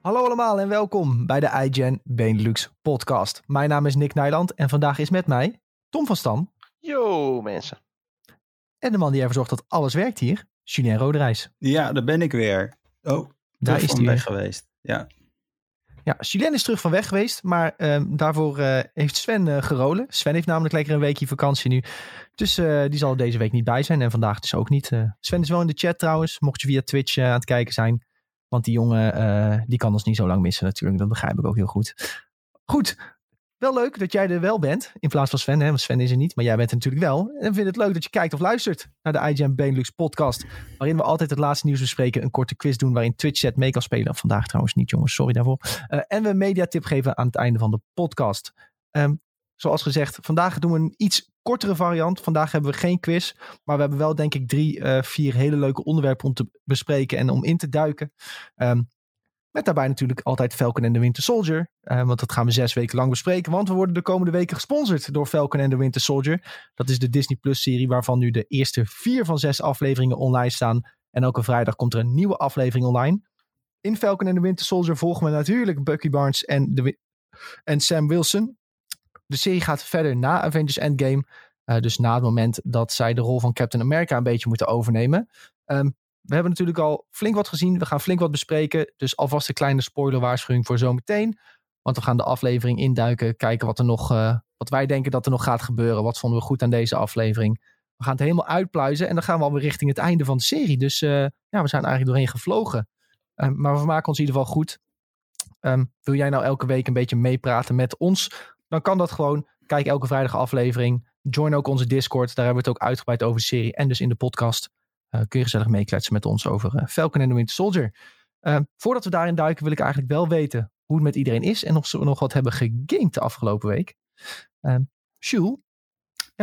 Hallo allemaal en welkom bij de iGen Benelux podcast. Mijn naam is Nick Nijland en vandaag is met mij Tom van Stam. Yo mensen. En de man die ervoor zorgt dat alles werkt hier, Julien Roderijs. Ja, daar ben ik weer. Oh, daar is hij weg geweest. Ja. Ja, Julien is terug van weg geweest, maar um, daarvoor uh, heeft Sven uh, gerolen. Sven heeft namelijk lekker een weekje vakantie nu. Dus uh, die zal deze week niet bij zijn en vandaag dus ook niet. Sven is wel in de chat trouwens, mocht je via Twitch aan het kijken zijn. Want die jongen, uh, die kan ons niet zo lang missen natuurlijk. Dat begrijp ik ook heel goed. Goed, wel leuk dat jij er wel bent. In plaats van Sven, hè, want Sven is er niet. Maar jij bent er natuurlijk wel. En vind het leuk dat je kijkt of luistert naar de IGN Benelux podcast. Waarin we altijd het laatste nieuws bespreken. Een korte quiz doen waarin Twitch chat mee kan spelen. Vandaag trouwens niet jongens, sorry daarvoor. Uh, en we een mediatip geven aan het einde van de podcast. Um, zoals gezegd, vandaag doen we een iets kortere variant. Vandaag hebben we geen quiz. Maar we hebben wel, denk ik, drie, uh, vier hele leuke onderwerpen om te bespreken en om in te duiken. Um, met daarbij natuurlijk altijd Falcon en de Winter Soldier. Uh, want dat gaan we zes weken lang bespreken. Want we worden de komende weken gesponsord door Falcon en de Winter Soldier. Dat is de Disney Plus serie waarvan nu de eerste vier van zes afleveringen online staan. En elke vrijdag komt er een nieuwe aflevering online. In Falcon en de Winter Soldier volgen we natuurlijk Bucky Barnes en, de, en Sam Wilson. De serie gaat verder na Avengers Endgame. Uh, dus na het moment dat zij de rol van Captain America een beetje moeten overnemen. Um, we hebben natuurlijk al flink wat gezien. We gaan flink wat bespreken. Dus alvast een kleine spoilerwaarschuwing voor zometeen. Want we gaan de aflevering induiken. Kijken wat er nog. Uh, wat wij denken dat er nog gaat gebeuren. Wat vonden we goed aan deze aflevering. We gaan het helemaal uitpluizen. En dan gaan we alweer richting het einde van de serie. Dus uh, ja, we zijn eigenlijk doorheen gevlogen. Um, maar we maken ons in ieder geval goed. Um, wil jij nou elke week een beetje meepraten met ons? Dan kan dat gewoon. Kijk elke vrijdag aflevering. Join ook onze Discord. Daar hebben we het ook uitgebreid over de serie. En dus in de podcast. Uh, kun je gezellig meekletsen met ons over uh, Falcon en the Winter Soldier. Uh, voordat we daarin duiken wil ik eigenlijk wel weten hoe het met iedereen is. En of we nog wat hebben gegamed de afgelopen week. Jules,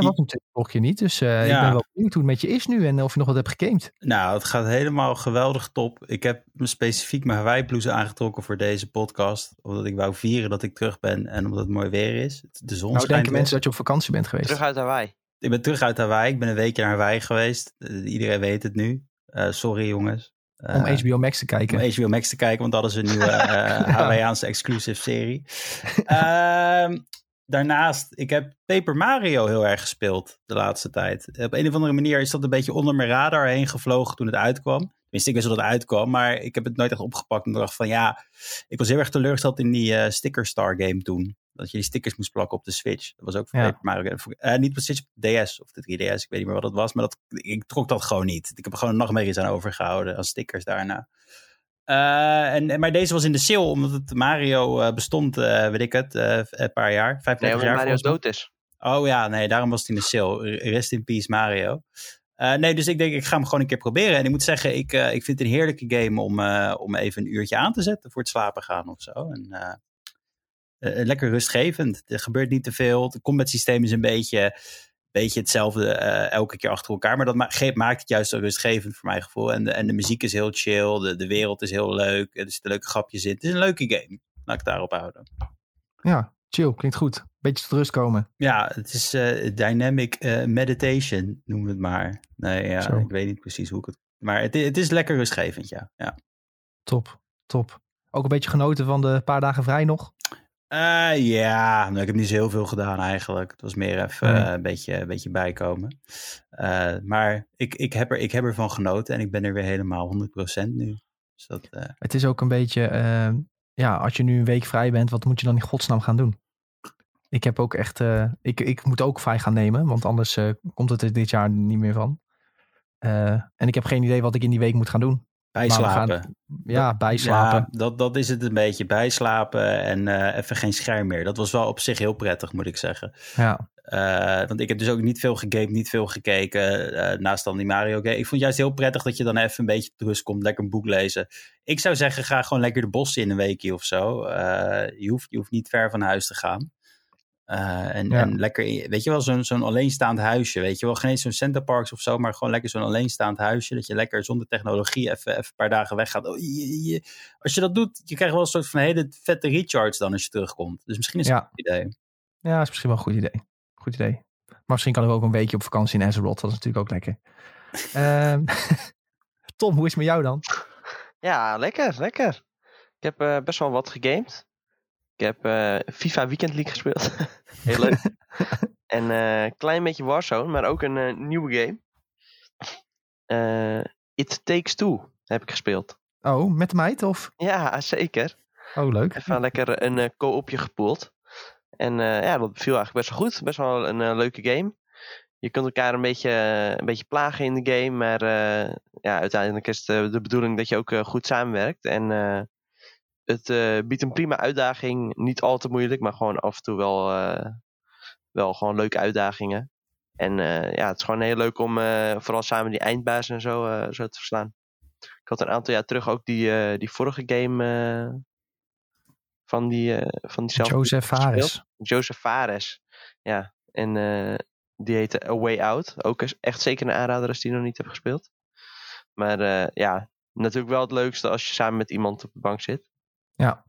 ja, wat een blokje niet. Dus ja. ik ben wel benieuwd hoe het met je is nu en of je nog wat hebt gegamed. Nou, het gaat helemaal geweldig top. Ik heb me specifiek mijn Hawaii blouse aangetrokken voor deze podcast. Omdat ik wou vieren dat ik terug ben en omdat het mooi weer is. De zon nou, denken mensen dat je op vakantie bent geweest. Terug uit Hawaii. Ik ben terug uit Hawaii. Ik ben een weekje naar Hawaii geweest. Uh, iedereen weet het nu. Uh, sorry jongens. Uh, om HBO Max te kijken. Om HBO Max te kijken, want dat is een nieuwe ja. Hawaiiaanse exclusive serie. Daarnaast, ik heb Paper Mario heel erg gespeeld de laatste tijd. Op een of andere manier is dat een beetje onder mijn radar heen gevlogen toen het uitkwam. Tenminste, ik wist dat het uitkwam, maar ik heb het nooit echt opgepakt. En dacht van ja, ik was heel erg teleurgesteld in die uh, Sticker Star game toen. Dat je die stickers moest plakken op de Switch. Dat was ook voor ja. Paper Mario. Uh, niet op de Switch, DS of de 3DS. Ik weet niet meer wat dat was, maar dat, ik trok dat gewoon niet. Ik heb er gewoon nachtmerries aan overgehouden als stickers daarna. Uh, en, maar deze was in de sale, omdat het Mario uh, bestond, uh, weet ik het, een paar jaar. 35 nee, jaar. Mario dood is. Oh ja, nee, daarom was het in de sale. Rest in peace Mario. nee, dus ik denk, ik ga hem gewoon een keer proberen. En ik moet zeggen, ik, ik vind het een heerlijke game om, om even een uurtje aan te zetten voor het slapen gaan of zo. En lekker rustgevend. Er gebeurt niet te veel. Het combat systeem is een beetje, beetje hetzelfde uh, elke keer achter elkaar. Maar dat ma maakt het juist zo rustgevend voor mijn gevoel. En de, en de muziek is heel chill. De, de wereld is heel leuk. Er zitten leuke grapjes in. Het is een leuke game. Laat ik daarop houden. Ja, chill. Klinkt goed. Beetje tot rust komen. Ja, het is uh, dynamic meditation, noemen we het maar. Nee, ja, ik weet niet precies hoe ik het... Maar het, het is lekker rustgevend, ja. ja. Top, top. Ook een beetje genoten van de paar dagen vrij nog? Uh, ja, nou, ik heb niet zo heel veel gedaan eigenlijk. Het was meer even nee. uh, een, beetje, een beetje bijkomen. Uh, maar ik, ik, heb er, ik heb ervan genoten en ik ben er weer helemaal 100% nu. Dus dat, het is ook een beetje, ja, als je nu een week vrij bent, wat moet je dan in godsnaam gaan doen? Ik heb ook echt, ik, ik moet ook vrij gaan nemen, want anders komt het er dit jaar niet meer van. en ik heb geen idee wat ik in die week moet gaan doen. Bijslapen. Gaan, ja, bijslapen. Ja, dat, dat is het een beetje. Bijslapen en uh, even geen scherm meer. Dat was wel op zich heel prettig, moet ik zeggen. Ja. Uh, want ik heb dus ook niet veel gegamed, niet veel gekeken. Uh, naast dan die Mario game. Ik vond het juist heel prettig dat je dan even een beetje rust komt. Lekker een boek lezen. Ik zou zeggen, ga gewoon lekker de bossen in een weekje of zo. je, hoeft, je hoeft niet ver van huis te gaan. Uh, en, ja. en lekker, weet je wel, zo'n zo'n alleenstaand huisje. Weet je wel, geen eens zo'n Centerparks of zo, maar gewoon lekker zo'n alleenstaand huisje. Dat je lekker zonder technologie even, even een paar dagen weggaat. Oh, je, je, als je dat doet, je krijgt wel een soort van hele vette recharge dan als je terugkomt. Dus misschien is ja. dat een goed idee. Ja, is misschien wel een goed idee. Goed idee. Maar misschien kan ik ook een weekje op vakantie in Azeroth. Dat is natuurlijk ook lekker. uh, Tom, hoe is het met jou dan? Ja, lekker, lekker. Ik heb eh, best wel wat gegamed. Ik heb eh, FIFA Weekend League gespeeld. Heel leuk. en een klein beetje Warzone, maar ook een nieuwe game. It Takes Two heb ik gespeeld. Oh, met de meid of? Ja, zeker. Oh, leuk. Even lekker een uh, co-opje gepoeld. En ja, dat viel eigenlijk best wel goed. Best wel een leuke game je kunt elkaar een beetje, een beetje plagen in de game. Maar ja, uiteindelijk is het de bedoeling dat je ook goed samenwerkt. En uh, het biedt een prima uitdaging. Niet al te moeilijk, maar gewoon af en toe wel, wel gewoon leuke uitdagingen. En ja, het is gewoon heel leuk om vooral samen die eindbaas en zo, zo te verslaan. Ik had een aantal jaar terug ook die, die vorige game van die, van diezelfde... Joseph Fares. Joseph Fares, ja. En die heette A Way Out. Ook echt zeker een aanrader als die nog niet hebt gespeeld. Maar ja, natuurlijk wel het leukste als je samen met iemand op de bank zit. Ja.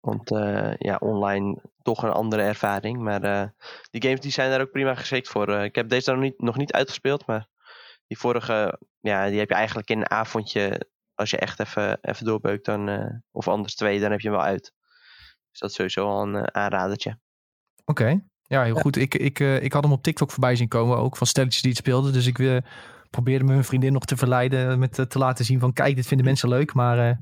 Want uh, ja, online toch een andere ervaring. Maar uh, die games die zijn daar ook prima geschikt voor. ik heb deze nog niet, nog niet uitgespeeld, maar die vorige, ja, die heb je eigenlijk in een avondje. Als je echt even, even doorbeukt, dan, of anders twee, dan heb je hem wel uit. Dus dat is sowieso al een aanradertje. Oké. Ja, heel goed. Ik, ik, uh, ik had hem op TikTok voorbij zien komen, ook van stelletjes die het speelden. Dus ik uh, probeerde mijn vriendin nog te verleiden met uh, te laten zien van kijk, dit vinden mensen leuk. Maar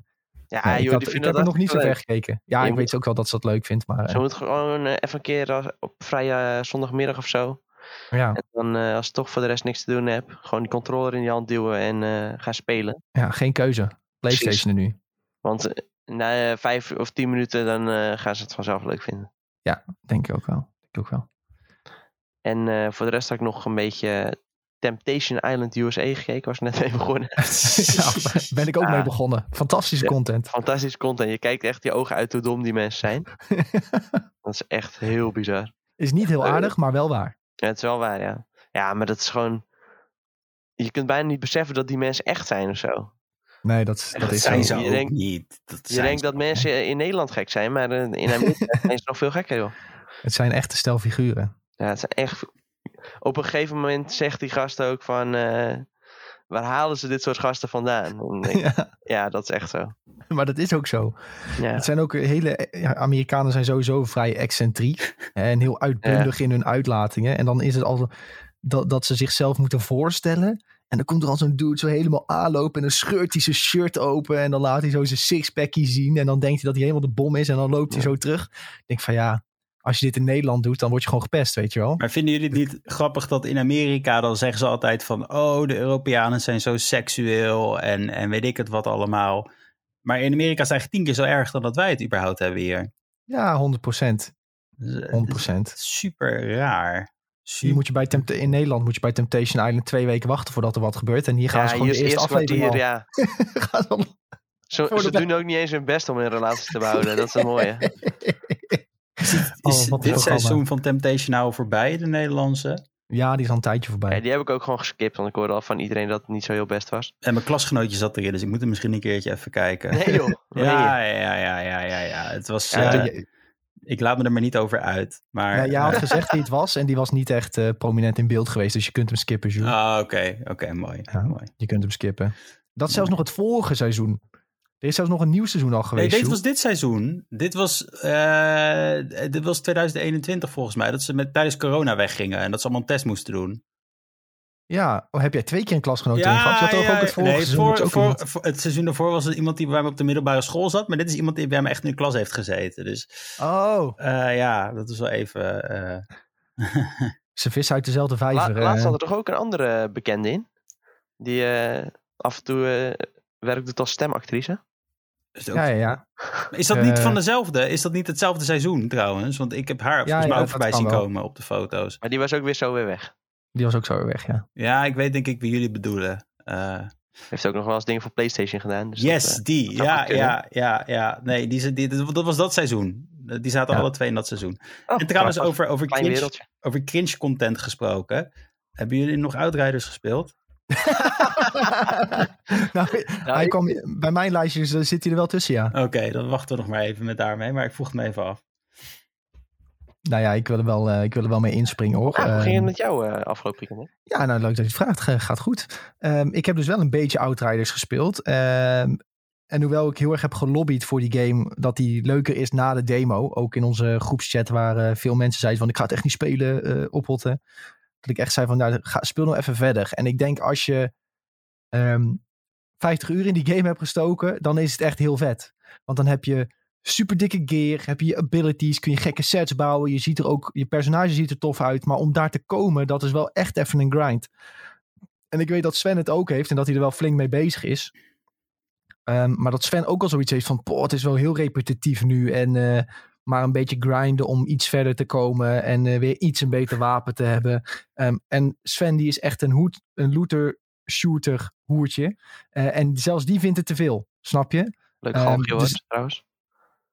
ja, nee, ik, had, ik heb er nog niet zo ver gekeken. Ja, ik weet ook wel dat ze dat leuk vindt. Maar, ze moet gewoon even een keer op vrije zondagmiddag of zo. Ja. En dan als je toch voor de rest niks te doen hebt, gewoon die controller in je hand duwen en gaan spelen. Ja, geen keuze. Playstation er nu. Want na vijf of tien minuten dan gaan ze het vanzelf leuk vinden. Ja, denk ik ook wel ook wel. En voor de rest had ik nog een beetje Temptation Island USA gekeken. Was net mee begonnen. ja, ben ik ook mee begonnen. Fantastische ja, content. Fantastische content. Je kijkt echt je ogen uit hoe dom die mensen zijn. dat is echt heel bizar. Is niet heel aardig, maar wel waar. Ja, het is wel waar, ja. Ja, maar dat is gewoon... Je kunt bijna niet beseffen dat die mensen echt zijn of zo. Nee, dat, dat, is zijn zo. je denkt, niet. Dat je denkt dat mensen in Nederland gek zijn, maar in Amerika zijn ze nog veel gekker, joh. Het zijn echte stelfiguren. Ja, het zijn echt... Op een gegeven moment zegt die gast ook van... Uh, waar halen ze dit soort gasten vandaan? Ja. ja. dat is echt zo. Maar dat is ook zo. Ja. Het zijn ook hele... Ja, Amerikanen zijn sowieso vrij excentriek. en heel uitbundig in hun uitlatingen. En dan is het al dat, dat ze zichzelf moeten voorstellen... En dan komt er al zo'n dude zo helemaal aanlopen. En dan scheurt hij zijn shirt open. En dan laat hij zo zijn sixpackie zien. En dan denkt hij dat hij helemaal de bom is. En dan loopt hij zo terug. Ik denk van ja, als je dit in Nederland doet, dan word je gewoon gepest, weet je wel. Maar vinden jullie het niet grappig dat in Amerika dan zeggen ze altijd van... oh, de Europeanen zijn zo seksueel en, en weet ik het wat allemaal. Maar in Amerika is het eigenlijk tien keer zo erg dan dat wij het überhaupt hebben hier. Ja, 100 procent. 100 procent. Super raar. Hier moet je bij in Nederland moet je bij Temptation Island twee weken wachten voordat er wat gebeurt. En hier gaan ze gewoon de eerste aflevering ja. Zo, ze doen ook niet eens hun best om een relatie te behouden. Dat is een mooie. Is, oh, dit seizoen van Temptation nou voorbij, de Nederlandse? Ja, die is al een tijdje voorbij. Ja, die heb ik ook gewoon geskipt, want ik hoorde al van iedereen dat het niet zo heel best was. En mijn klasgenootje zat erin, dus ik moet er misschien een keertje even kijken. Nee joh. ja, ja, ja, ja, ja, ja. Het was... Ja, uh, ik laat me er maar niet over uit. Maar, ja, jij had gezegd wie het was en die was niet echt uh, prominent in beeld geweest. Dus je kunt hem skippen, Jules. Ah, oké. Oké, mooi, ja, mooi. Je kunt hem skippen. Dat is zelfs nog het vorige seizoen. Er is zelfs nog een nieuw seizoen al geweest. Nee, dit was dit seizoen. Dit was, uh, dit was 2021 volgens mij. Dat ze met, tijdens corona weggingen en dat ze allemaal een test moesten doen. Ja, oh, heb jij twee keer een klasgenoot ja, gehad? Je had ja, ook het vorige nee, seizoen. Voor, voor, voor, het seizoen daarvoor was het iemand die bij me op de middelbare school zat. Maar dit is iemand die bij me echt in de klas heeft gezeten. Dus, oh. Uh, ja, dat is wel even... Uh... ze vissen uit dezelfde vijver. La, laatst had er toch ook een andere bekende in? Die af en toe werkt doet als stemactrice. Is ja, ja, ja. Is dat niet van eh, dezelfde? Is dat niet hetzelfde seizoen trouwens? Want ik heb haar ja, volgens mij ook voorbij zien komen op de foto's. Maar die was ook weer zo weer weg. Die was ook zo weer weg, ja. Ja, ik weet denk ik wie jullie bedoelen. Uh, heeft ook nog wel eens dingen voor PlayStation gedaan. Dus yes, dat, uh, die. Ja, ja, ja, ja. Nee, die, die, dat was dat seizoen. Die zaten alle twee in dat seizoen. Oh, en trouwens, over, over, cringe, over cringe content gesproken. Hebben jullie nog Outriders gespeeld? nou, hij kwam, bij mijn lijstjes eh, zit hij er wel tussen, ja. Oké, dan wachten we nog maar even met daarmee. Maar ik vroeg het me even af. Nou ja, ik wil er wel, uh, ik wil er wel mee inspringen hoor. Ja, hoe ging het ehm, met jou uh, afgelopen weekend? Ja, nou leuk dat je het vraagt. gaat goed. Um, ik heb dus wel een beetje Outriders gespeeld. Um, en hoewel ik heel erg heb gelobbyd voor die game, dat die leuker is na de demo. Ook in onze groepschat waar eh, veel mensen zeiden van ik ga het echt niet spelen, uh, ophotten. Dat ik echt zei van nou, ga, speel nog even verder. En ik denk als je um, ehm, 50 uur in die game hebt gestoken, dan is het echt heel vet. Want dan heb je super dikke gear, heb je abilities, kun je gekke sets bouwen. Je ziet er ook, je personage ziet er tof uit. Maar om daar te komen, dat is wel echt even een grind. En ik weet dat Sven het ook heeft en dat hij er wel flink mee bezig is. Um, maar dat Sven ook al zoiets heeft van, poh, het is wel heel repetitief nu. En uh, maar een beetje grinden om iets verder te komen. En uh, weer iets een beter wapen te hebben. Um, en Sven die is echt een, hoed, een looter shooter hoertje. Uh, en zelfs die vindt het te veel, snap je? Leuk galmpje um, dus, trouwens.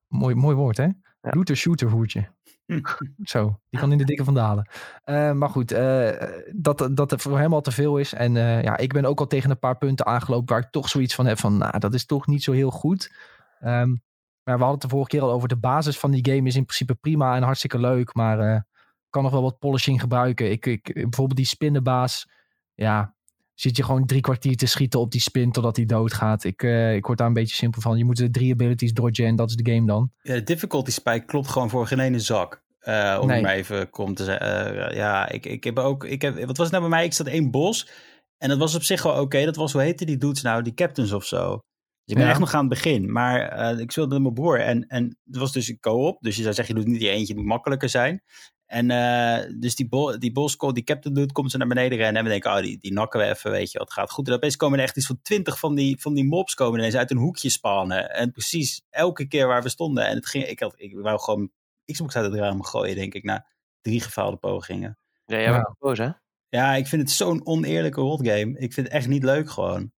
Mooi, mooi woord, hè? Ja. Looter shooter hoertje. Zo, die kan in de dikke vandalen. Uh, maar goed, uh, dat, dat het voor hem al te veel is. En uh, ja, ik ben ook al tegen een paar punten aangelopen waar ik toch zoiets van heb van, nou, dat is toch niet zo heel goed. Um, maar we hadden het de vorige keer al over de basis van die game is in principe prima en hartstikke leuk, maar kan nog wel wat polishing gebruiken. Ik, ik, bijvoorbeeld die spinnenbaas, ja, zit je gewoon drie kwartier te schieten op die spin totdat hij doodgaat. Ik, uh, ik word daar een beetje simpel van. Je moet de drie abilities dodgen en dat is de game dan. Ja, de difficulty spike klopt gewoon voor geen ene zak. Uh, om nee. maar even kom te zeggen. Uh, ja, ik, ik heb ook. Ik heb, wat was het nou bij mij? Ik zat één bos. En dat was op zich wel oké. Okay. Dat was, hoe heette die dudes nou? Die captains of zo. Dus ik ben ja. echt nog aan het begin. Maar ik speelde met mijn broer. En, en het was dus een co-op. Dus je zou zeggen, je doet niet die eentje, het moet makkelijker zijn. En uh, dus die, bo die bosco, die captain doet, komt ze naar beneden rennen. En we denken, oh, die, die nakken we even, weet je, wat gaat goed. En opeens komen er echt iets van twintig van die, van die mobs komen ineens uit een hoekje spannen. En precies elke keer waar we stonden. En het ging, ik, had, ik wou gewoon Xbox uit het raam gooien, denk ik, na drie gefaalde pogingen. Ja, jij boos, hè? Ja, ik vind het zo'n oneerlijke rotgame. Ik vind het echt niet leuk gewoon.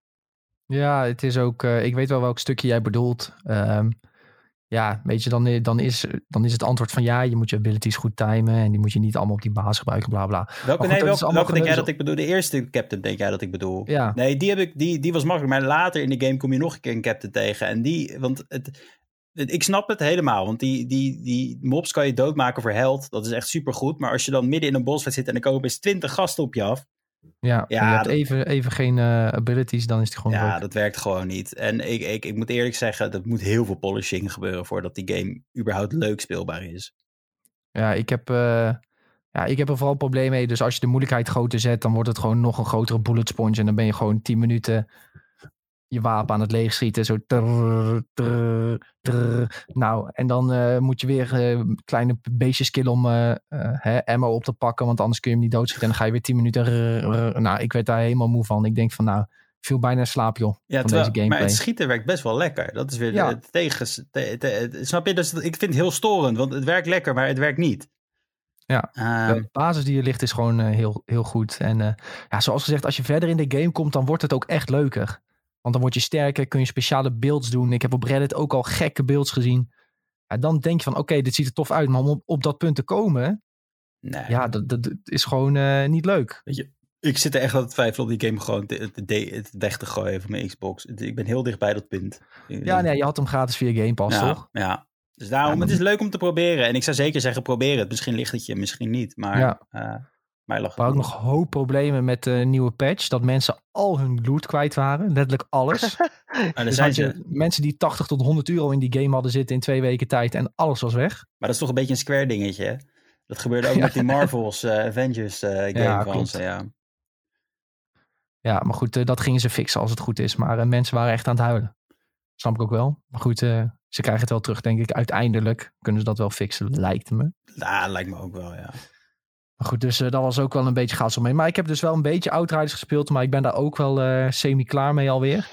Ja, het is ook, uh, ik weet wel welk stukje jij bedoelt. Um, ja, weet je, dan, dan, is, dan is het antwoord van ja, je moet je abilities goed timen en die moet je niet allemaal op die baas gebruiken, bla bla. Welke, goed, nee, welke, welke denk jij dat ik bedoel? De eerste captain denk jij dat ik bedoel? Ja. Nee, die, heb ik, die, die was makkelijk, maar later in de game kom je nog een keer een captain tegen. En die, want het, het, ik snap het helemaal, want die, die, die mobs kan je doodmaken voor held, dat is echt supergoed. Maar als je dan midden in een bosfight zit en er komen eens twintig gasten op je af, ja, ja je hebt even, even geen uh, abilities, dan is het gewoon. Ja, dat werkt gewoon niet. En ik, ik, ik moet eerlijk zeggen, er moet heel veel polishing gebeuren voordat die game überhaupt leuk speelbaar is. Ja, ik heb, uh, ja, ik heb er vooral probleem mee. Dus als je de moeilijkheid groter zet, dan wordt het gewoon nog een grotere bullet sponge. En dan ben je gewoon 10 minuten je wapen aan het leegschieten. Zo. Trrr, trrr, trrr. Nou, en dan uh, moet je weer uh, kleine beestjes killen om uh, hè, ammo op te pakken. Want anders kun je hem niet doodschieten. En dan ga je weer 10 minuten. Rrr, nou, ik werd daar helemaal moe van. Ik denk van nou, viel bijna slaap joh. Ja, van terwijl, deze gameplay. maar het schieten werkt best wel lekker. Dat is weer ja. de, tegen. Te, te, snap je? Dus ik vind het heel storend. Want het werkt lekker, maar het werkt niet. Ja, de basis die er ligt is gewoon heel, heel goed. En ja, zoals gezegd, als je verder in de game komt, dan wordt het ook echt leuker. Want dan word je sterker, kun je speciale builds doen. Ik heb op Reddit ook al gekke builds gezien. Ja, dan denk je van, oké, dit ziet er tof uit. Maar om op, op dat punt te komen, nee. ja, dat, dat, dat is gewoon uh, niet leuk. Weet je, ik zit er echt aan het twijfelen om die game gewoon te, te, te, weg te gooien van mijn Xbox. Ik ben heel dicht bij dat punt. Ja, nee, je had hem gratis via Game Pass, ja, toch? Ja, dus daarom, ja, het is leuk om te proberen. En ik zou zeker zeggen, probeer het. Misschien ligt het je, misschien niet. Maar ja. uh, mij lag het ook nog hoop problemen met de nieuwe patch. Dat mensen al hun loot kwijt waren. Letterlijk alles. nou, dus zijn je mensen die 80 tot 100 euro in die game hadden zitten in twee weken tijd. En alles was weg. Maar dat is toch een beetje een Square dingetje, hè? Dat gebeurde ook ja. met die Marvels uh, Avengers uh, game ja, van ja. Ja, maar goed, uh, dat gingen ze fixen als het goed is. Maar mensen waren echt aan het huilen. Snap ik ook wel. Maar goed, ze krijgen het wel terug, denk ik. Uiteindelijk kunnen ze dat wel fixen, lijkt me. Ja, lijkt me ook wel, ja. Maar goed, dus uh, dat was ook wel een beetje gaas mee. Maar ik heb dus wel een beetje Outriders gespeeld, maar ik ben daar ook wel uh, semi-klaar mee alweer.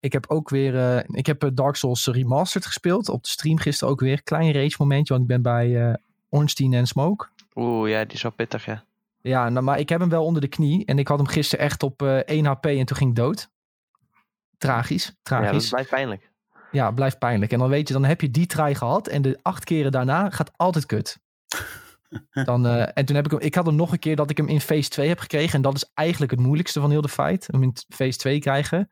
Ik heb ook weer, uh, ik heb Dark Souls Remastered gespeeld. Op de stream gisteren ook weer. Klein race momentje, want ik ben bij Ornstein en Smoke. Oeh, ja, die is wel pittig, ja. Ja, nou, maar ik heb hem wel onder de knie. En ik had hem gisteren echt op 1 HP en toen ging ik dood. Tragisch, tragisch. Ja, dat blijft pijnlijk. Ja, blijft pijnlijk. En dan weet je, dan heb je die try gehad. En de acht keren daarna gaat altijd kut. Dan, uh, en toen heb ik hem, ik had hem nog een keer dat ik hem in phase 2 heb gekregen. En dat is eigenlijk het moeilijkste van heel de fight. Hem in phase 2 krijgen.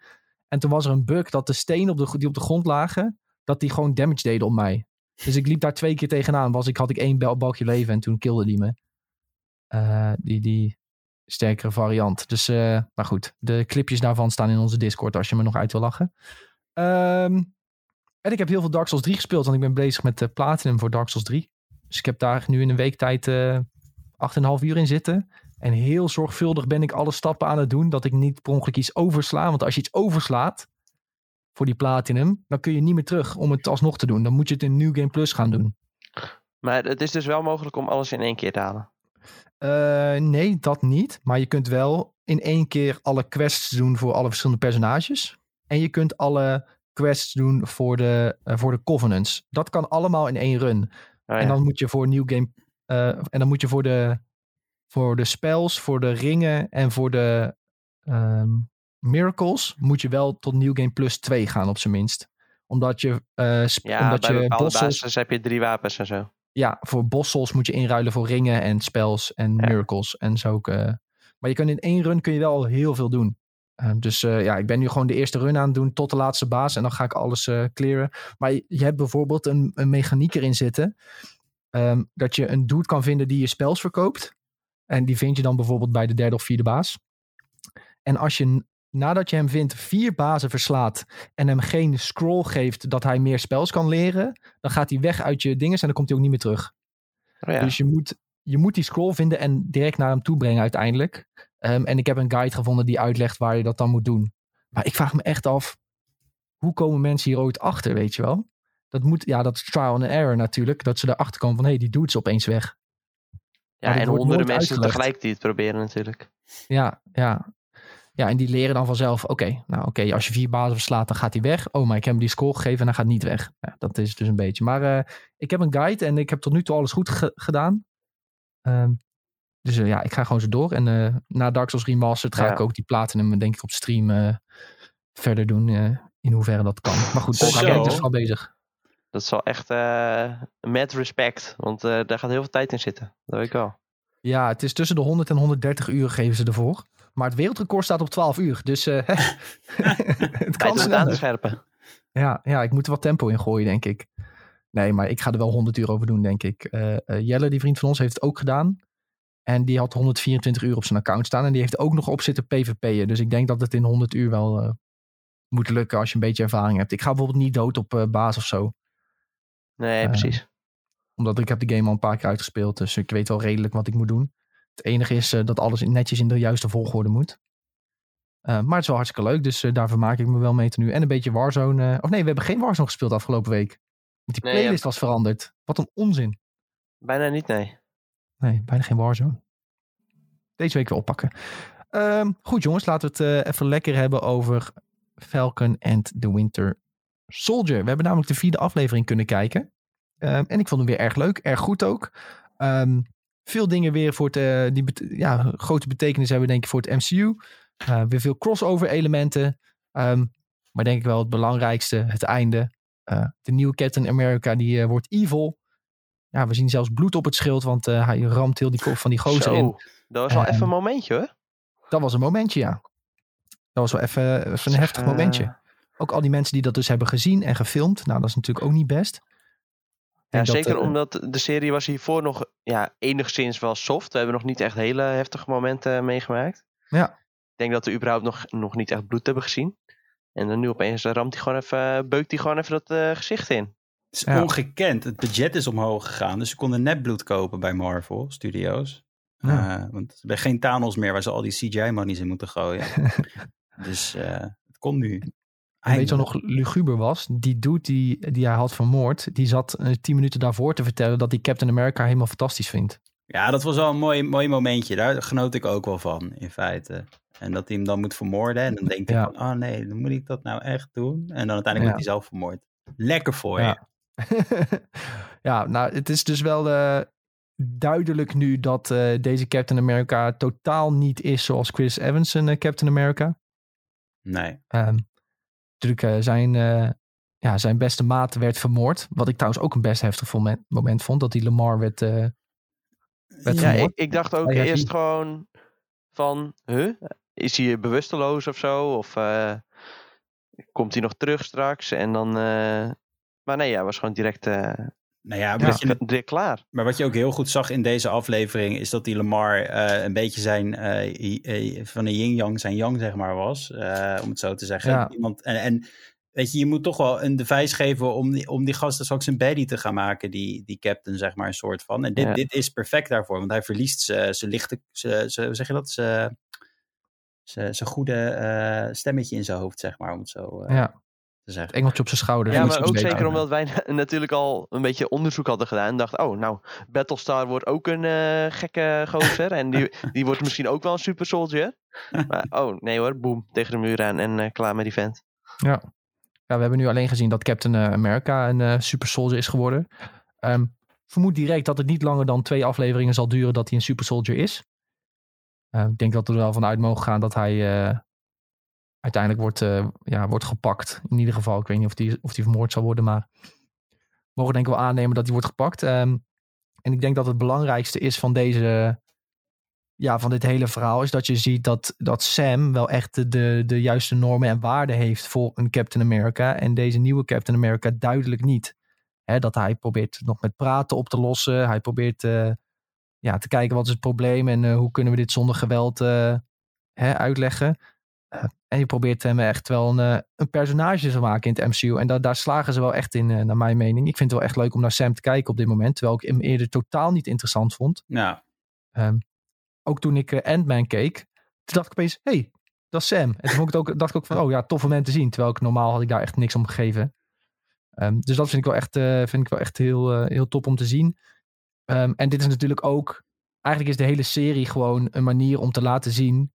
En toen was er een bug dat de stenen op de, die op de grond lagen, dat die gewoon damage deden op mij. Dus ik liep daar twee keer tegenaan. Was ik, had ik één balkje leven en toen kilde die me. Uh, die, die sterkere variant. Dus, uh, maar goed. De clipjes daarvan staan in onze Discord als je me nog uit wil lachen. Ehm, en ik heb heel veel Dark Souls 3 gespeeld, want ik ben bezig met de Platinum voor Dark Souls 3. Dus ik heb daar nu in een week tijd uh, 8,5 uur in zitten. En heel zorgvuldig ben ik alle stappen aan het doen, dat ik niet per ongeluk iets oversla. Want als je iets overslaat voor die Platinum, dan kun je niet meer terug om het alsnog te doen. Dan moet je het in New Game Plus gaan doen. Maar het is dus wel mogelijk om alles in één keer te halen? Uh, nee, dat niet. Maar je kunt wel in één keer alle quests doen voor alle verschillende personages. En je kunt alle quests doen voor de, uh, voor de Covenants. Dat kan allemaal in één run. Ja. En dan moet je voor New Game. Uh, en dan moet je voor de, voor de spells, voor de ringen en voor de um, miracles. Moet je wel tot New Game Plus 2 gaan, op zijn minst. Omdat je. ja, omdat bij je bosses heb je drie wapens en zo. Ja, voor bossels moet je inruilen voor ringen en spells en ja. miracles en zo ook. Uh, maar je kunt in één run kun je wel heel veel doen. Uh, dus uh, ja, ik ben nu gewoon de eerste run aan het doen tot de laatste baas. En dan ga ik alles clearen. Maar je, je, hebt bijvoorbeeld een, een mechaniek erin zitten. Um, dat je een dude kan vinden die je spels verkoopt. En die vind je dan bijvoorbeeld bij de derde of vierde baas. En als je nadat je hem vindt vier bazen verslaat en hem geen scroll geeft dat hij meer spels kan leren, dan gaat hij weg uit je dingen en dan komt hij ook niet meer terug. Oh ja. Dus je moet, je moet die scroll vinden en direct naar hem toe brengen uiteindelijk. Um, en ik heb een guide gevonden die uitlegt waar je dat dan moet doen. Maar ik vraag me echt af, hoe komen mensen hier ooit achter, weet je wel? Dat moet, ja, dat is trial and error natuurlijk. Dat ze erachter komen van, hé, hey, die doet ze opeens weg. Ja, en honderden mensen uitgelegd. tegelijk die het proberen natuurlijk. Ja, ja. Ja, en die leren dan vanzelf, oké, okay, nou oké, okay, als je vier bazen verslaat, dan gaat hij weg. Oh, maar ik heb hem die score gegeven en hij gaat niet weg. Ja, dat is dus een beetje. Maar uh, ik heb een guide en ik heb tot nu toe alles goed ge gedaan. Um, dus uh, ja, ik ga gewoon zo door. En uh, na Dark Souls Remastered ga ja. ik ook die platinum, denk ik, op stream verder doen. in hoeverre dat kan. Maar goed, daar ben ik dus al bezig. Dat is wel echt met respect, want daar gaat heel veel tijd in zitten. Dat weet ik wel. Ja, het is tussen de 100 en 130 uur geven ze ervoor. Maar het wereldrecord staat op 12 uur. Dus uh, het kan het aan te scherpen. Ja, ja, ik moet er wat tempo in gooien, denk ik. Nee, maar ik ga er wel 100 uur over doen, denk ik. Uh, uh, Jelle, die vriend van ons, heeft het ook gedaan. En die had 124 uur op zijn account staan. En die heeft ook nog op zitten PvP'en. Dus ik denk dat het in 100 uur wel moet lukken als je een beetje ervaring hebt. Ik ga bijvoorbeeld niet dood op baas of zo. Nee, precies. Omdat ik heb de game al een paar keer uitgespeeld. Dus ik weet wel redelijk wat ik moet doen. Het enige is uh, dat alles netjes in de juiste volgorde moet. Uh, maar het is wel hartstikke leuk, dus uh, daar vermaak ik me wel mee te nu. En een beetje Warzone. of nee, we hebben geen Warzone gespeeld afgelopen week. Want die nee, playlist ja. was veranderd. Wat een onzin. Bijna niet, nee. Nee, bijna geen Warzone. Deze week weer oppakken. Um, goed jongens, laten we het even lekker hebben over Falcon and the Winter Soldier. We hebben namelijk de vierde aflevering kunnen kijken. Um, en ik vond hem weer erg leuk, erg goed ook. Um, veel dingen weer voor het, uh, die ja, grote betekenis hebben, denk ik, voor het MCU. Uh, weer veel crossover elementen. Maar denk ik wel het belangrijkste, het einde. De nieuwe Captain America, die wordt evil. Ja, we zien zelfs bloed op het schild, want hij ramt heel die kop van die gozer in. Dat was wel even een momentje, hoor. Dat was een momentje, ja. Dat was wel even, even een heftig momentje. Ook al die mensen die dat dus hebben gezien en gefilmd. Nou, dat is natuurlijk ook niet best. Ja, dat, zeker uh, omdat de serie was hiervoor nog ja, enigszins wel soft. We hebben nog niet echt hele heftige momenten meegemaakt. Ja. Ik denk dat we überhaupt nog, nog niet echt bloed hebben gezien. En dan nu opeens ramt hij gewoon even, beukt hij gewoon even dat uh, gezicht in. Het is ja. ongekend. Het budget is omhoog gegaan. Dus ze konden net bloed kopen bij Marvel Studios. Ja. Uh, want er zijn geen Thanos meer waar ze al die CGI-monies in moeten gooien. dus het kon nu. Weet je wat nog luguber was? Die dude die, die hij had vermoord, die zat uh, tien minuten daarvoor te vertellen dat hij Captain America helemaal fantastisch vindt. Ja, dat was wel een mooi, mooi momentje. Daar genoot ik ook wel van, in feite. En dat hij hem dan moet vermoorden. En dan denkt hij ja. van, oh nee, dan moet ik dat nou echt doen? En dan uiteindelijk ja. wordt hij zelf vermoord. Lekker voor je. ja, nou, het is dus wel uh, duidelijk nu dat uh, deze Captain America totaal niet is zoals Chris Evans een Captain America. Nee. Um, natuurlijk zijn, ja, zijn beste maat werd vermoord. Wat ik trouwens ook een best heftig moment, moment vond. Dat die Lamar werd, werd ja, ik, ik, dacht ook eerst die... gewoon van... Huh? Is hij bewusteloos of zo? Of komt hij nog terug straks? En dan... maar nee, hij was gewoon direct... Nou ja, direct, je, direct klaar. Maar wat je ook heel goed zag in deze aflevering is dat die Lamar uh, een beetje zijn uh, van een yin-yang zijn yang zeg maar was, uh, om het zo te zeggen. Ja. Iemand, en, en weet je, je moet toch wel een device geven om die, om die gasten straks een baddie te gaan maken, die, die captain, zeg maar, een soort van. En dit, Ja. dit is perfect daarvoor, want hij verliest zijn lichte, zijn, hoe zeg je dat, zijn zijn goede eh, stemmetje in zijn hoofd, zeg maar, om het zo eh, ja, het engeltje op zijn schouder. Ja, maar ook zeker omdat wij natuurlijk al een beetje onderzoek hadden gedaan. En dachten, oh, nou, Battlestar wordt ook een eh, gekke gozer. en die, die wordt misschien ook wel een super soldier. Maar oh, nee hoor, boem, tegen de muur aan en eh, klaar met die vent. Ja. ja, we hebben nu alleen gezien dat Captain eh, America een eh, super soldier is geworden. Ehm, vermoed direct dat het niet langer dan twee afleveringen zal duren dat hij een super soldier is. Eh, ik denk dat we er wel vanuit mogen gaan dat hij eh, uiteindelijk wordt, eh, ja, wordt gepakt. In ieder geval, ik weet niet of hij of die vermoord zal worden, maar we mogen denk ik wel aannemen dat hij wordt gepakt. Ehm, en ik denk dat het belangrijkste is van deze, ja, van dit hele verhaal, is dat je ziet dat, dat Sam wel echt de, de, juiste normen en waarden heeft voor een Captain America. En deze nieuwe Captain America duidelijk niet. Hè, dat hij probeert nog met praten op te lossen. Hij probeert eh, ja, te kijken wat is het probleem en eh, hoe kunnen we dit zonder geweld uitleggen. Eh, en je probeert hem echt wel een, eh, een personage te maken in het MCU. En da daar slagen ze wel echt in, eh, naar mijn mening. Ik vind het wel echt leuk om naar Sam te kijken op dit moment. Terwijl ik hem eerder totaal niet interessant vond. Ja, Ehm, ook toen ik eh, Ant-Man keek, toen dacht ik opeens, hey, dat is Sam. En toen vond ik het ook, dacht ik ook van, oh ja, tof om hem te zien. Terwijl ik normaal had ik daar echt niks om gegeven. Ehm, dus dat vind ik wel echt, eh, vind ik wel echt heel, eh, heel top om te zien. Ehm, en dit is natuurlijk ook, eigenlijk is de hele serie gewoon een manier om te laten zien.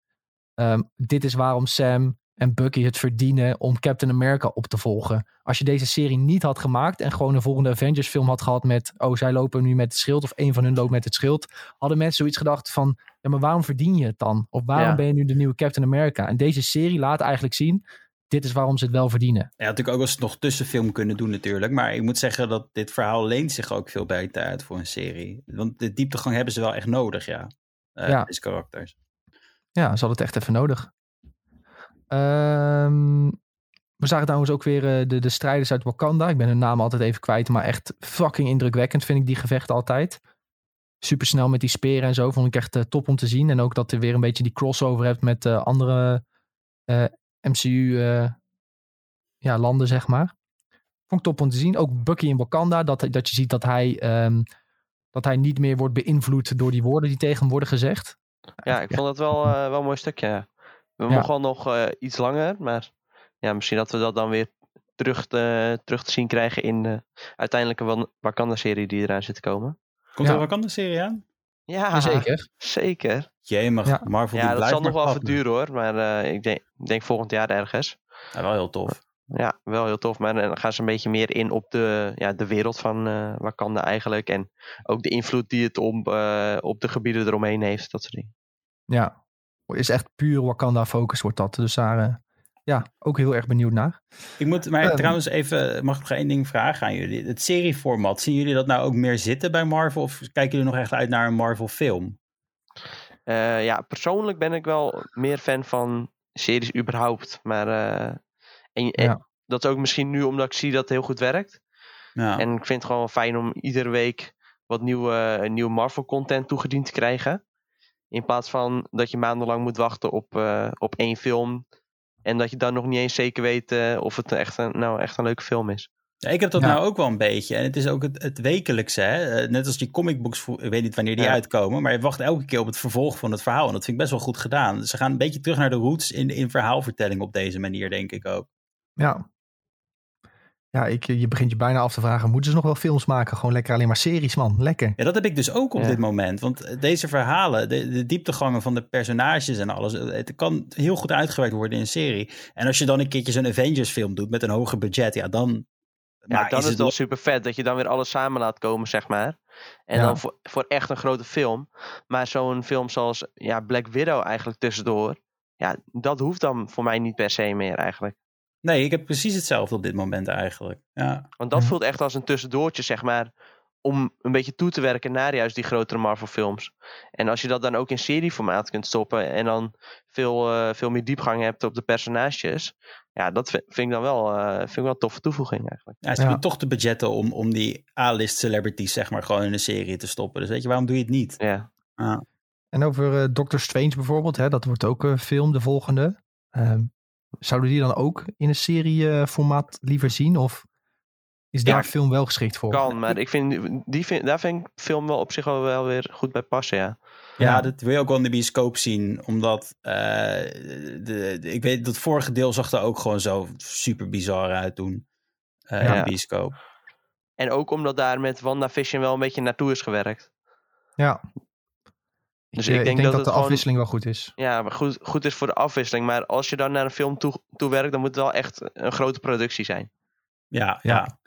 Ehm, dit is waarom Sam en Bucky het verdienen om Captain America op te volgen. Als je deze serie niet had gemaakt en gewoon een volgende Avengers film had gehad met, oh zij lopen nu met het schild of een van hun loopt met het schild, hadden mensen zoiets gedacht van, ja maar waarom verdien je het dan? Of waarom Ja. ben je nu de nieuwe Captain America? En deze serie laat eigenlijk zien, dit is waarom ze het wel verdienen. Had natuurlijk ook wel eens nog tussenfilm kunnen doen natuurlijk. Maar ik moet zeggen dat dit verhaal leent zich ook veel beter uit voor een serie. Want de dieptegang hebben ze wel echt nodig, ja. Eh, Ja. Deze karakters. Ja, ze hadden het echt even nodig. Ehm, we zagen trouwens ook weer eh, de, de strijders uit Wakanda. Ik ben hun naam altijd even kwijt, maar echt fucking indrukwekkend vind ik die gevechten altijd. Super snel met die speren en zo, vond ik echt eh, top om te zien. En ook dat er weer een beetje die crossover hebt met eh, andere MCU eh, ja, zeg maar. Vond ik top om te zien. Ook Bucky in Wakanda, dat, dat je ziet dat hij, ehm, dat hij niet meer wordt beïnvloed door die woorden die tegen hem worden gezegd. Ja, ik vond dat wel, eh, wel een mooi stukje. ja. We Ja. mogen wel nog eh, iets langer, maar ja, misschien dat we dat dan weer terug te, terug te zien krijgen in de uiteindelijke Wakanda-serie die eraan zit te komen. Komt Ja. er een serie aan? Ja, Zeker. zeker. Jee, mag Ja. Marvel die Ja, dat zal nog wel even duren hoor, maar eh, ik, denk, ik denk volgend jaar ergens. Ja, wel heel tof. Ja, wel heel tof. Maar dan gaan ze een beetje meer in op de, ja, de wereld van eh Wakanda eigenlijk. En ook de invloed die het om, eh, op de gebieden eromheen heeft. Dat soort dingen. Ja, is echt puur Wakanda focus wordt dat. Dus daar, eh, ja, ook heel erg benieuwd naar. Ik moet maar Ehm. trouwens even, mag ik nog één ding vragen aan jullie? Het serieformat, zien jullie dat nou ook meer zitten bij Marvel? Of kijken jullie nog echt uit naar een Marvel film? Eh, ja, persoonlijk ben ik wel meer fan van series überhaupt. Maar eh, en, en Ja. dat is ook misschien nu omdat ik zie dat het heel goed werkt. Ja. En ik vind het gewoon fijn om iedere week wat nieuwe, nieuwe Marvel content toegediend te krijgen. In plaats van dat je maandenlang moet wachten op, eh, op één film. En dat je dan nog niet eens zeker weet eh, of het echt een, nou echt een leuke film is. Ja, ik heb dat Ja. nou ook wel een beetje. En het is ook het, het wekelijkse. Hè? Eh, Net als die comicbooks, ik weet niet wanneer die Ja. uitkomen. Maar je wacht elke keer op het vervolg van het verhaal. En dat vind ik best wel goed gedaan. Ze gaan een beetje terug naar de roots in, in verhaalvertelling op deze manier, denk ik ook. Ja. Ja, ik, je begint je bijna af te vragen, moeten ze nog wel films maken? Gewoon lekker alleen maar series, man. Lekker. Ja, dat heb ik dus ook op Ja. dit moment. Want deze verhalen, de, de dieptegangen van de personages en alles, het kan heel goed uitgewerkt worden in een serie. En als je dan een keertje zo'n Avengers film doet met een hoger budget, ja, dan... Ja, maar dan is het wel super vet dat je dan weer alles samen laat komen, zeg maar. En Ja. dan voor, voor echt een grote film. Maar zo'n film zoals ja, Black Widow eigenlijk tussendoor. Ja, dat hoeft dan voor mij niet per se meer eigenlijk. Nee, ik heb precies hetzelfde op dit moment eigenlijk. Ja. Want dat Ja. voelt echt als een tussendoortje, zeg maar. Om een beetje toe te werken naar juist die grotere Marvel films. En als je dat dan ook in serieformaat kunt stoppen. En dan veel, eh, veel meer diepgang hebt op de personages. Ja, dat vind, vind ik dan wel, eh, vind ik wel een toffe toevoeging eigenlijk. Ja, ze Ja. hebben toch de budgetten om, om die A-list celebrities zeg maar gewoon in een serie te stoppen. Dus weet je, waarom doe je het niet? Ja. En over eh, Doctor Strange bijvoorbeeld, hè, dat wordt ook een film, de volgende. Ehm, zouden die dan ook in een serieformaat liever zien? Of is Ja, daar film wel geschikt voor? Kan, maar ik vind, die vind, daar vind ik film wel op zich wel, wel weer goed bij passen, ja. Ja, dat wil je ook wel in de bioscoop zien. Omdat eh, de, de- ik weet dat vorige deel zag er ook gewoon zo super bizar uit toen. eh, in Ja. de bioscoop. En ook omdat daar met WandaVision wel een beetje naartoe is gewerkt. Ja. Dus ik, ik denk ik denk dat de gewoon- afwisseling wel goed is. Ja, maar goed, goed is voor de afwisseling. Maar als je dan naar een film toe, toe werkt, dan moet het wel echt een grote productie zijn. Ja, Ja.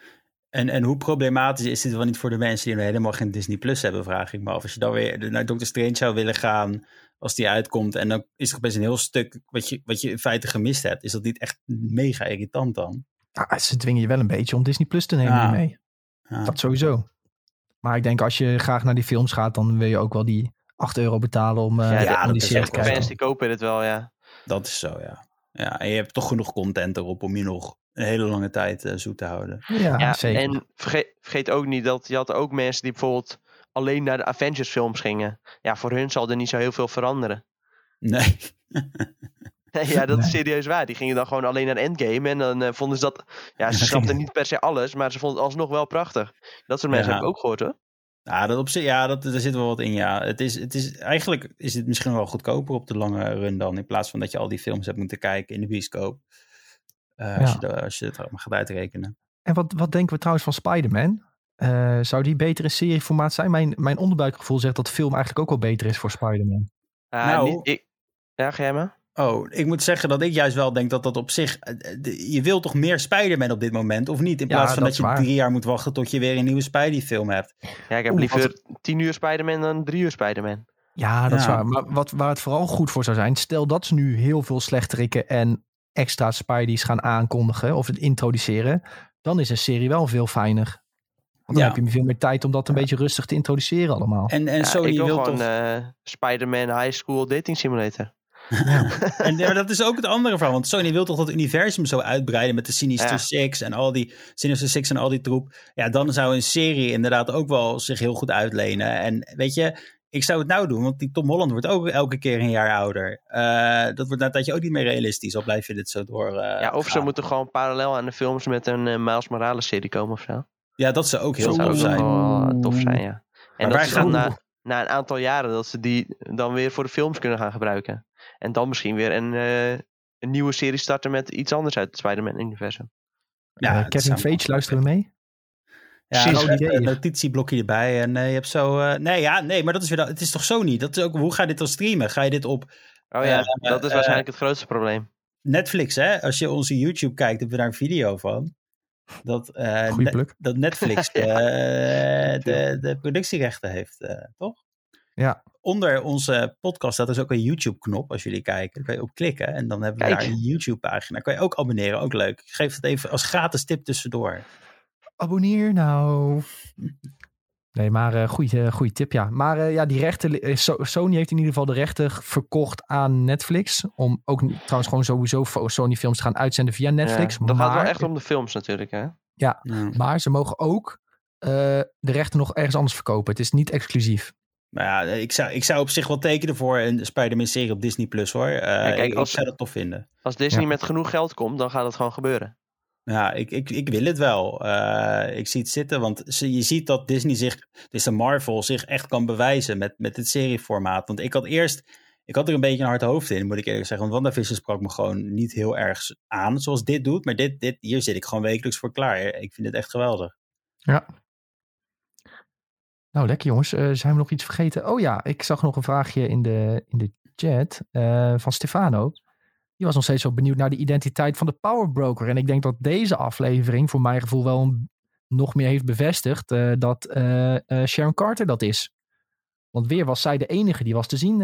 En, en hoe problematisch is dit wel niet voor de mensen die nog helemaal geen Disney Plus hebben, vraag ik me af. Als je dan weer naar Doctor Strange zou willen gaan, als die uitkomt, en dan is er opeens een heel stuk wat je, wat je in feite gemist hebt. Is dat niet echt mega irritant dan? Ja, ze dwingen je wel een beetje om Disney Plus te nemen Ja. hiermee. Ja. Dat sowieso. Maar ik denk als je graag naar die films gaat, dan wil je ook wel die 8 euro betalen om, eh, Ja, om ja, die dat is serie ook te kijken. Fans die kopen dit wel, ja. Dat is zo, ja. ja. En je hebt toch genoeg content erop om je nog een hele lange tijd eh, zoet te houden. Ja, ja zeker. En vergeet, vergeet ook niet dat je had ook mensen die bijvoorbeeld alleen naar de Avengers films gingen. Ja, voor hun zal er niet zo heel veel veranderen. Nee. Nee, ja, dat is serieus waar. Die gingen dan gewoon alleen naar Endgame en dan eh, vonden ze dat... Ja, ze snapten niet per se alles, maar ze vonden het alsnog wel prachtig. Dat soort mensen Ja. heb ik ook gehoord, hoor. Ja, dat op zich, ja dat, daar zit wel wat in, ja. Het is, het is, eigenlijk is het misschien wel goedkoper op de lange run dan, in plaats van dat je al die films hebt moeten kijken in de bioscoop. Eh, als, Ja. je, als je het allemaal gaat uitrekenen. En wat, wat denken we trouwens van Spider-Man? Eh, zou die beter in serieformaat zijn? Mijn, mijn onderbuikgevoel zegt dat film eigenlijk ook wel beter is voor Spider-Man. Ja, Nou. ik, ja, ga jij maar? Oh, ik moet zeggen dat ik juist wel denk dat dat op zich... eh, de- Je wil toch meer Spider-Man op dit moment, of niet? In Ja, plaats van dat je waar. drie jaar moet wachten tot je weer een nieuwe Spidey-film hebt. Ja, ik heb Oeh, liever tien uur Spider-Man dan drie uur Spider-Man. Ja, dat is waar. Maar wat, waar het vooral goed voor zou zijn, stel dat ze nu heel veel slechterikken en extra Spideys gaan aankondigen of het introduceren, dan is een serie wel veel fijner. Want dan Ja. heb je veel meer tijd om dat een beetje rustig te introduceren allemaal. En, en Ja, Sony ik wil gewoon toch... eh, Spider-Man High School Dating Simulator. En ja, dat is ook het andere verhaal. Want Sony wil toch dat universum zo uitbreiden met de Sinister Ja. Six en al die Sinister Six en al die troep. Ja, dan zou een serie inderdaad ook wel zich heel goed uitlenen. En weet je, ik zou het nou doen, want die Tom Holland wordt ook elke keer een jaar ouder. Eh, dat wordt na een tijdje ook niet meer realistisch, al blijf je dit zo door. eh, ja, of ze moeten gewoon parallel aan de films met een eh, Miles Morales serie komen of zo. Ja, dat zou ook heel dat tof zijn. wel tof zijn, ja. En dat ze dan gaan- na, na een aantal jaren dat ze die dan weer voor de films kunnen gaan gebruiken. En dan misschien weer een, eh, een nieuwe serie starten met iets anders uit het Spider-Man-universum. Ja, Eh, dat Kevin Feige, luisteren we mee? Ja, Precies. een idee. notitieblokje erbij en eh, je hebt zo... eh, nee, ja, nee, maar dat is weer... dat- Het is toch Sony? Dat is ook, hoe ga je dit dan streamen? Ga je dit op Oh ja, Eh, dat is eh, waarschijnlijk het grootste probleem. Netflix, hè? Als je onze YouTube kijkt, hebben we daar een video van. Dat, eh, Ne- dat Netflix de, de, de productierechten heeft, eh, toch? Ja. Onder onze podcast staat dus ook een YouTube-knop als jullie kijken. Daar kan je op klikken en dan hebben we Kijk. daar een YouTube-pagina. Kan je ook abonneren, ook leuk. Ik geef het even als gratis tip tussendoor. Abonneer nou. Nee, maar eh goede goeie tip, ja. Maar eh, ja, die rechten, eh, So- Sony heeft in ieder geval de rechten verkocht aan Netflix. Om ook trouwens gewoon sowieso Sony films te gaan uitzenden via Netflix. Ja, dat gaat wel maar, echt om de films natuurlijk, hè? Ja. maar ze mogen ook eh, de rechten nog ergens anders verkopen. Het is niet exclusief. Maar ja, ik zou, ik zou op zich wel tekenen voor een Spider-Man-serie op Disney+. Plus hoor. Eh, kijk, ik, ik als- zou dat tof vinden. Als Disney Ja. met genoeg geld komt, dan gaat het gewoon gebeuren. Ja, ik, ik, ik wil het wel. Eh, ik zie het zitten, want je ziet dat Disney zich, dus de Marvel, zich echt kan bewijzen met, met dit serieformaat. Want ik had eerst, ik had er een beetje een hard hoofd in, moet ik eerlijk zeggen. Want WandaVision sprak me gewoon niet heel erg aan, zoals dit doet. Maar dit, dit, hier zit ik gewoon wekelijks voor klaar. Ik vind het echt geweldig. Ja. Nou, lekker jongens. Eh, zijn we nog iets vergeten? Oh ja, ik zag nog een vraagje in de, in de chat eh, van Stefano. Die was nog steeds zo benieuwd naar de identiteit van de Power Broker. En ik denk dat deze aflevering voor mijn gevoel wel een- nog meer heeft bevestigd eh, dat Sharon Carter dat is. Want weer was zij de enige die was te zien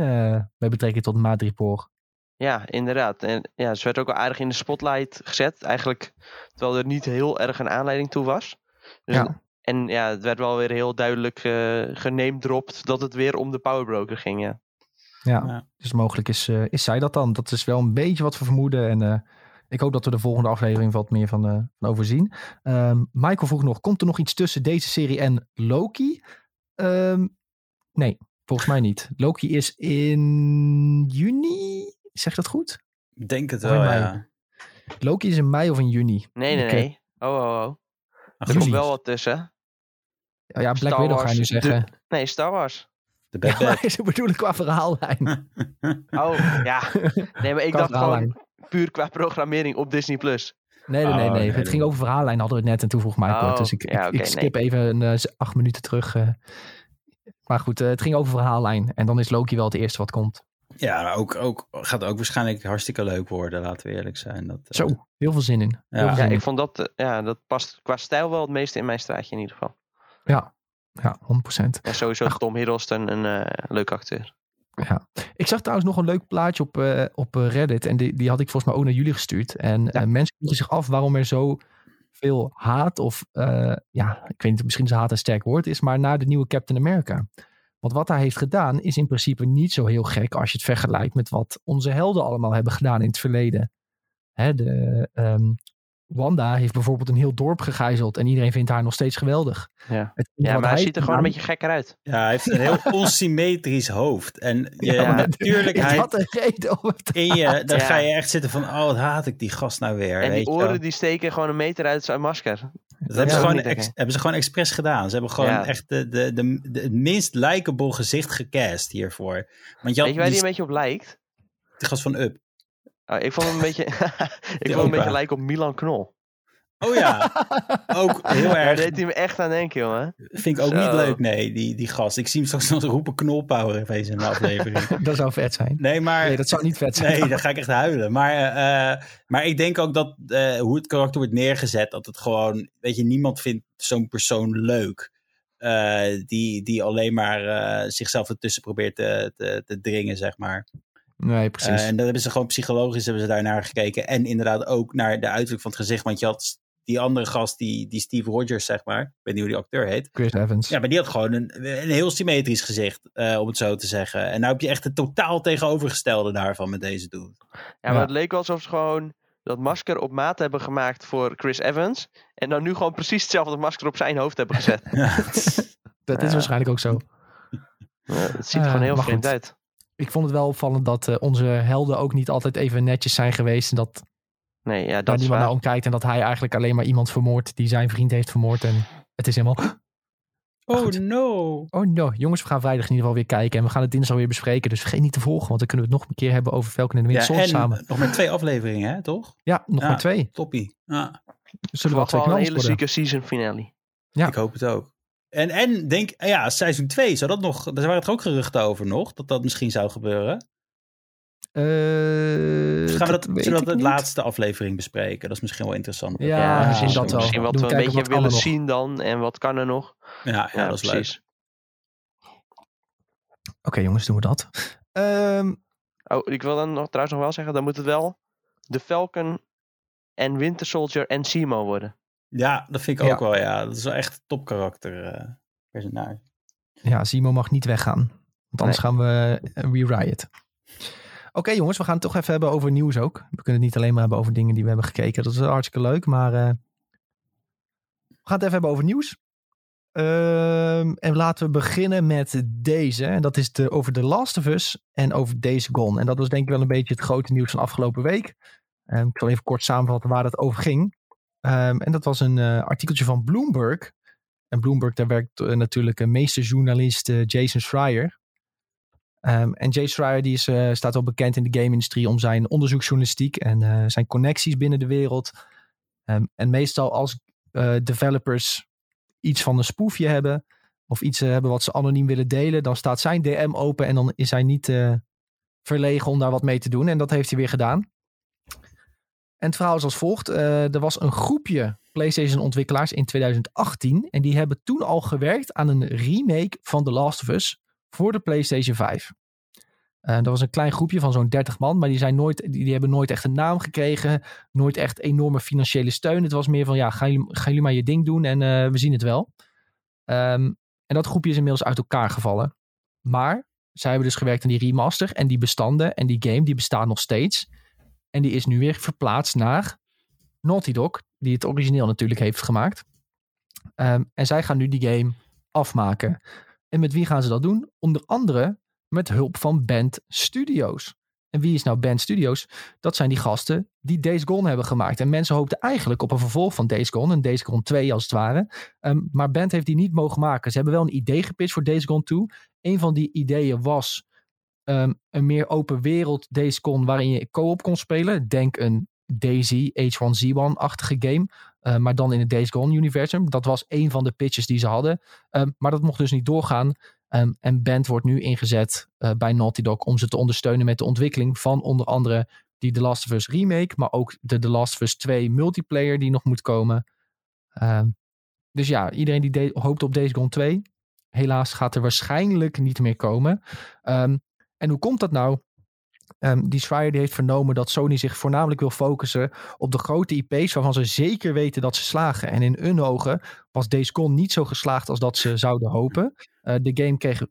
bij betrekking tot Madripoor. Ja, inderdaad. En ja, ze werd ook wel aardig in de spotlight gezet. Eigenlijk, terwijl er niet heel erg een aanleiding toe was. Dus Ja. En ja, het werd wel weer heel duidelijk uh, geneemdropt dat het weer om de powerbroker ging, ja. Ja, Ja. dus mogelijk is, eh, is zij dat dan. Dat is wel een beetje wat we vermoeden. En eh, ik hoop dat we de volgende aflevering wat meer van, eh, van overzien. Ehm, Michael vroeg nog, komt er nog iets tussen deze serie en Loki? Ehm, nee, volgens mij niet. Loki is in juni, zeg dat goed? Ik denk het wel, ja. Loki is in mei of in juni. Nee, nee, nee. Oh, oh, oh. Er komt wel wat tussen. Ja, ja Black Star Widow ga je nu de- zeggen. Nee, Star Wars. De Bad Ja, Batch. maar ze bedoelen qua verhaallijn. Oh, ja. Nee, maar ik Qua dacht verhaallijn. gewoon puur qua programmering op Disney+. Plus. Nee, nee, nee. Oh, nee, het ging over verhaallijn, hadden we het net. En toen vroeg Michael het. Oh, Dus ik, ja, ik, skip even een, eh, z- acht minuten terug. eh. Maar goed, eh, het ging over verhaallijn. En dan is Loki wel het eerste wat komt. Ja, maar ook, ook, gaat ook waarschijnlijk hartstikke leuk worden, laten we eerlijk zijn. Dat, eh, Zo, heel veel zin in. Ja. Ja, zin ik vond dat, ja, dat past qua stijl wel het meeste in mijn straatje in ieder geval. Ja, ja 100%. En sowieso Ach. Tom Hiddleston, een eh leuke acteur. Ja. Ik zag trouwens nog een leuk plaatje op, eh, op eh, Reddit. En die, die had ik volgens mij ook naar jullie gestuurd. En Ja. eh, mensen vroegen zich af waarom er zo veel haat. Of eh, ja, ik weet niet, misschien is haat een sterk woord is. Maar naar de nieuwe Captain America. Want wat hij heeft gedaan is in principe niet zo heel gek. Als je het vergelijkt met wat onze helden allemaal hebben gedaan in het verleden. Hè, de, ehm, Wanda heeft bijvoorbeeld een heel dorp gegijzeld. En iedereen vindt haar nog steeds geweldig. Ja, Het, ja maar hij ziet er gewoon een beetje gekker uit. Ja, hij heeft een heel onsymmetrisch hoofd. En je, Ja, natuurlijk, hij, een reden om het in je, dan Ja. ga je echt zitten van, oh, wat haat ik die gast nou weer. En weet die oren die steken gewoon een meter uit zijn masker. Dat hebben, ze gewoon ex- hebben ze gewoon expres gedaan. Ze hebben gewoon Ja. echt de, de, de, de, het minst likable gezicht gecast hiervoor. Want je Weet je waar die die, een beetje op lijkt? die gast van Up. Oh, ik vond hem een beetje, ik vond een beetje lijken op Milan Knol. Oh ja, ook heel Daar erg. deed hij me echt aan denken, jongen. Vind ik ook Zo. niet leuk, nee, die, die gast. Ik zie hem straks nog roepen knolpower even in de aflevering. Dat zou vet zijn. Nee, maar... Nee, dat zou niet vet zijn. Nee, dan ga ik echt huilen. Maar, eh, maar ik denk ook dat eh, hoe het karakter wordt neergezet, dat het gewoon, weet je, niemand vindt zo'n persoon leuk. eh, die, die alleen maar eh, zichzelf ertussen probeert te, te, te dringen, zeg maar. Nee, precies. Eh, en dat hebben ze gewoon psychologisch hebben ze daarnaar gekeken. En inderdaad ook naar de uiterlijk van het gezicht. Want je had die andere gast, die, die Steve Rogers, zeg maar. Ik weet niet hoe die acteur heet. Chris Evans. Ja, maar die had gewoon een, een heel symmetrisch gezicht, eh, om het zo te zeggen. En nou heb je echt het totaal tegenovergestelde daarvan met deze dude. Ja, maar Ja. het leek wel alsof ze gewoon dat masker op maat hebben gemaakt voor Chris Evans. En dan nu gewoon precies hetzelfde masker op zijn hoofd hebben gezet. dat is Ja. waarschijnlijk ook zo. Ja, het ziet er Eh, gewoon heel vreemd uit. Ik vond het wel opvallend dat eh, onze helden ook niet altijd even netjes zijn geweest. En dat Nee, ja, daar dat is niemand naar omkijkt. En dat hij eigenlijk alleen maar iemand vermoordt die zijn vriend heeft vermoord. En het is helemaal... Oh no. Oh no, jongens, we gaan vrijdag in ieder geval weer kijken. En we gaan het dinsdag weer bespreken. Dus vergeet niet te volgen, want dan kunnen we het nog een keer hebben over Falcon en de Winter Ja, samen. nog maar twee afleveringen, hè, toch? Ja, nog Ja. maar twee. Toppie. Ja, Er zullen wel Verwacht twee wel een hele worden. zieke season finale. Ja. ik hoop het ook. En, en denk, ja, seizoen 2, zou dat nog, daar waren er ook geruchten over nog, dat dat misschien zou gebeuren. Eh, Dus gaan we dat, weet zullen we dat de laatste aflevering bespreken? Dat is misschien wel interessant. Ja, precies. misschien dat wel. Misschien wat Doen we een beetje wat willen zien dan. En wat kan er nog. Ja, ja, Ja, dat is leuk. precies. Oké jongens, doen we dat. Ehm, Oh, ik wil dan nog, trouwens nog wel zeggen, dan moet het wel de Falcon en Winter Soldier en Simo worden. Ja, dat vind ik Ja. ook wel, ja. Dat is wel echt een topkarakter eh, personage. ja, Simo mag niet weggaan. Want anders gaan we eh, re-riot. Oké jongens, we gaan het toch even hebben over nieuws ook. We kunnen het niet alleen maar hebben over dingen die we hebben gekeken. Dat is hartstikke leuk, maar eh, we gaan het even hebben over nieuws. Ehm, en laten we beginnen met deze. En dat is de, over The Last of Us en over Days Gone. En dat was denk ik wel een beetje het grote nieuws van afgelopen week. Ehm, ik zal even kort samenvatten waar het over ging. Ehm, en dat was een eh, artikeltje van Bloomberg. En Bloomberg, daar werkt eh, natuurlijk een meesterjournalist eh, Jason Schreier. Ehm, en Jason Schreier die is, staat wel bekend in de game-industrie om zijn onderzoeksjournalistiek en zijn connecties binnen de wereld. Ehm, en meestal als developers iets van een spoefje hebben of iets hebben wat ze anoniem willen delen, dan staat zijn DM open en dan is hij niet verlegen om daar wat mee te doen. En dat heeft hij weer gedaan. En het verhaal is als volgt. Eh, er was een groepje PlayStation ontwikkelaars in 2018 en die hebben toen al gewerkt aan een remake van The Last of Us voor de PlayStation 5. Eh, dat was een klein groepje van zo'n 30 man, maar die, zijn nooit, die, hebben nooit echt een naam gekregen. Nooit echt enorme financiële steun. Het was meer van, ja, gaan jullie, maar je ding doen en eh, we zien het wel. Ehm, en dat groepje is inmiddels uit elkaar gevallen. Maar zij hebben dus gewerkt aan die remaster en die bestanden en die game, die bestaan nog steeds. En die is nu weer verplaatst naar Naughty Dog, die het origineel natuurlijk heeft gemaakt. Ehm, en zij gaan nu die game afmaken. En met wie gaan ze dat doen? Onder andere met hulp van Band Studios. En wie is nou Band Studios? Dat zijn die gasten die Days Gone hebben gemaakt. En mensen hoopten eigenlijk op een vervolg van Days Gone. Een Days Gone 2 als het ware. Um, maar Band heeft die niet mogen maken. Ze hebben wel een idee gepitcht voor Days Gone 2. Een van die ideeën was um, een meer open wereld Days Gone waarin je co-op kon spelen. Denk een Daisy H1Z1-achtige game. Uh, maar dan in het Days Gone-universum. Dat was een van de pitches die ze hadden. Um, maar dat mocht dus niet doorgaan. Um, en Band wordt nu ingezet uh, bij Naughty Dog om ze te ondersteunen met de ontwikkeling van onder andere die The Last of Us remake, maar ook de The Last of Us 2 multiplayer die nog moet komen. Dus ja, iedereen die hoopt op Days Gone 2. Helaas gaat er waarschijnlijk niet meer komen. Um, en hoe komt dat nou? Um, die Schreier die heeft vernomen dat Sony zich voornamelijk wil focussen op de grote IP's waarvan ze zeker weten dat ze slagen. En in hun ogen was Days Gone niet zo geslaagd als dat ze zouden hopen. Uh, de game kreeg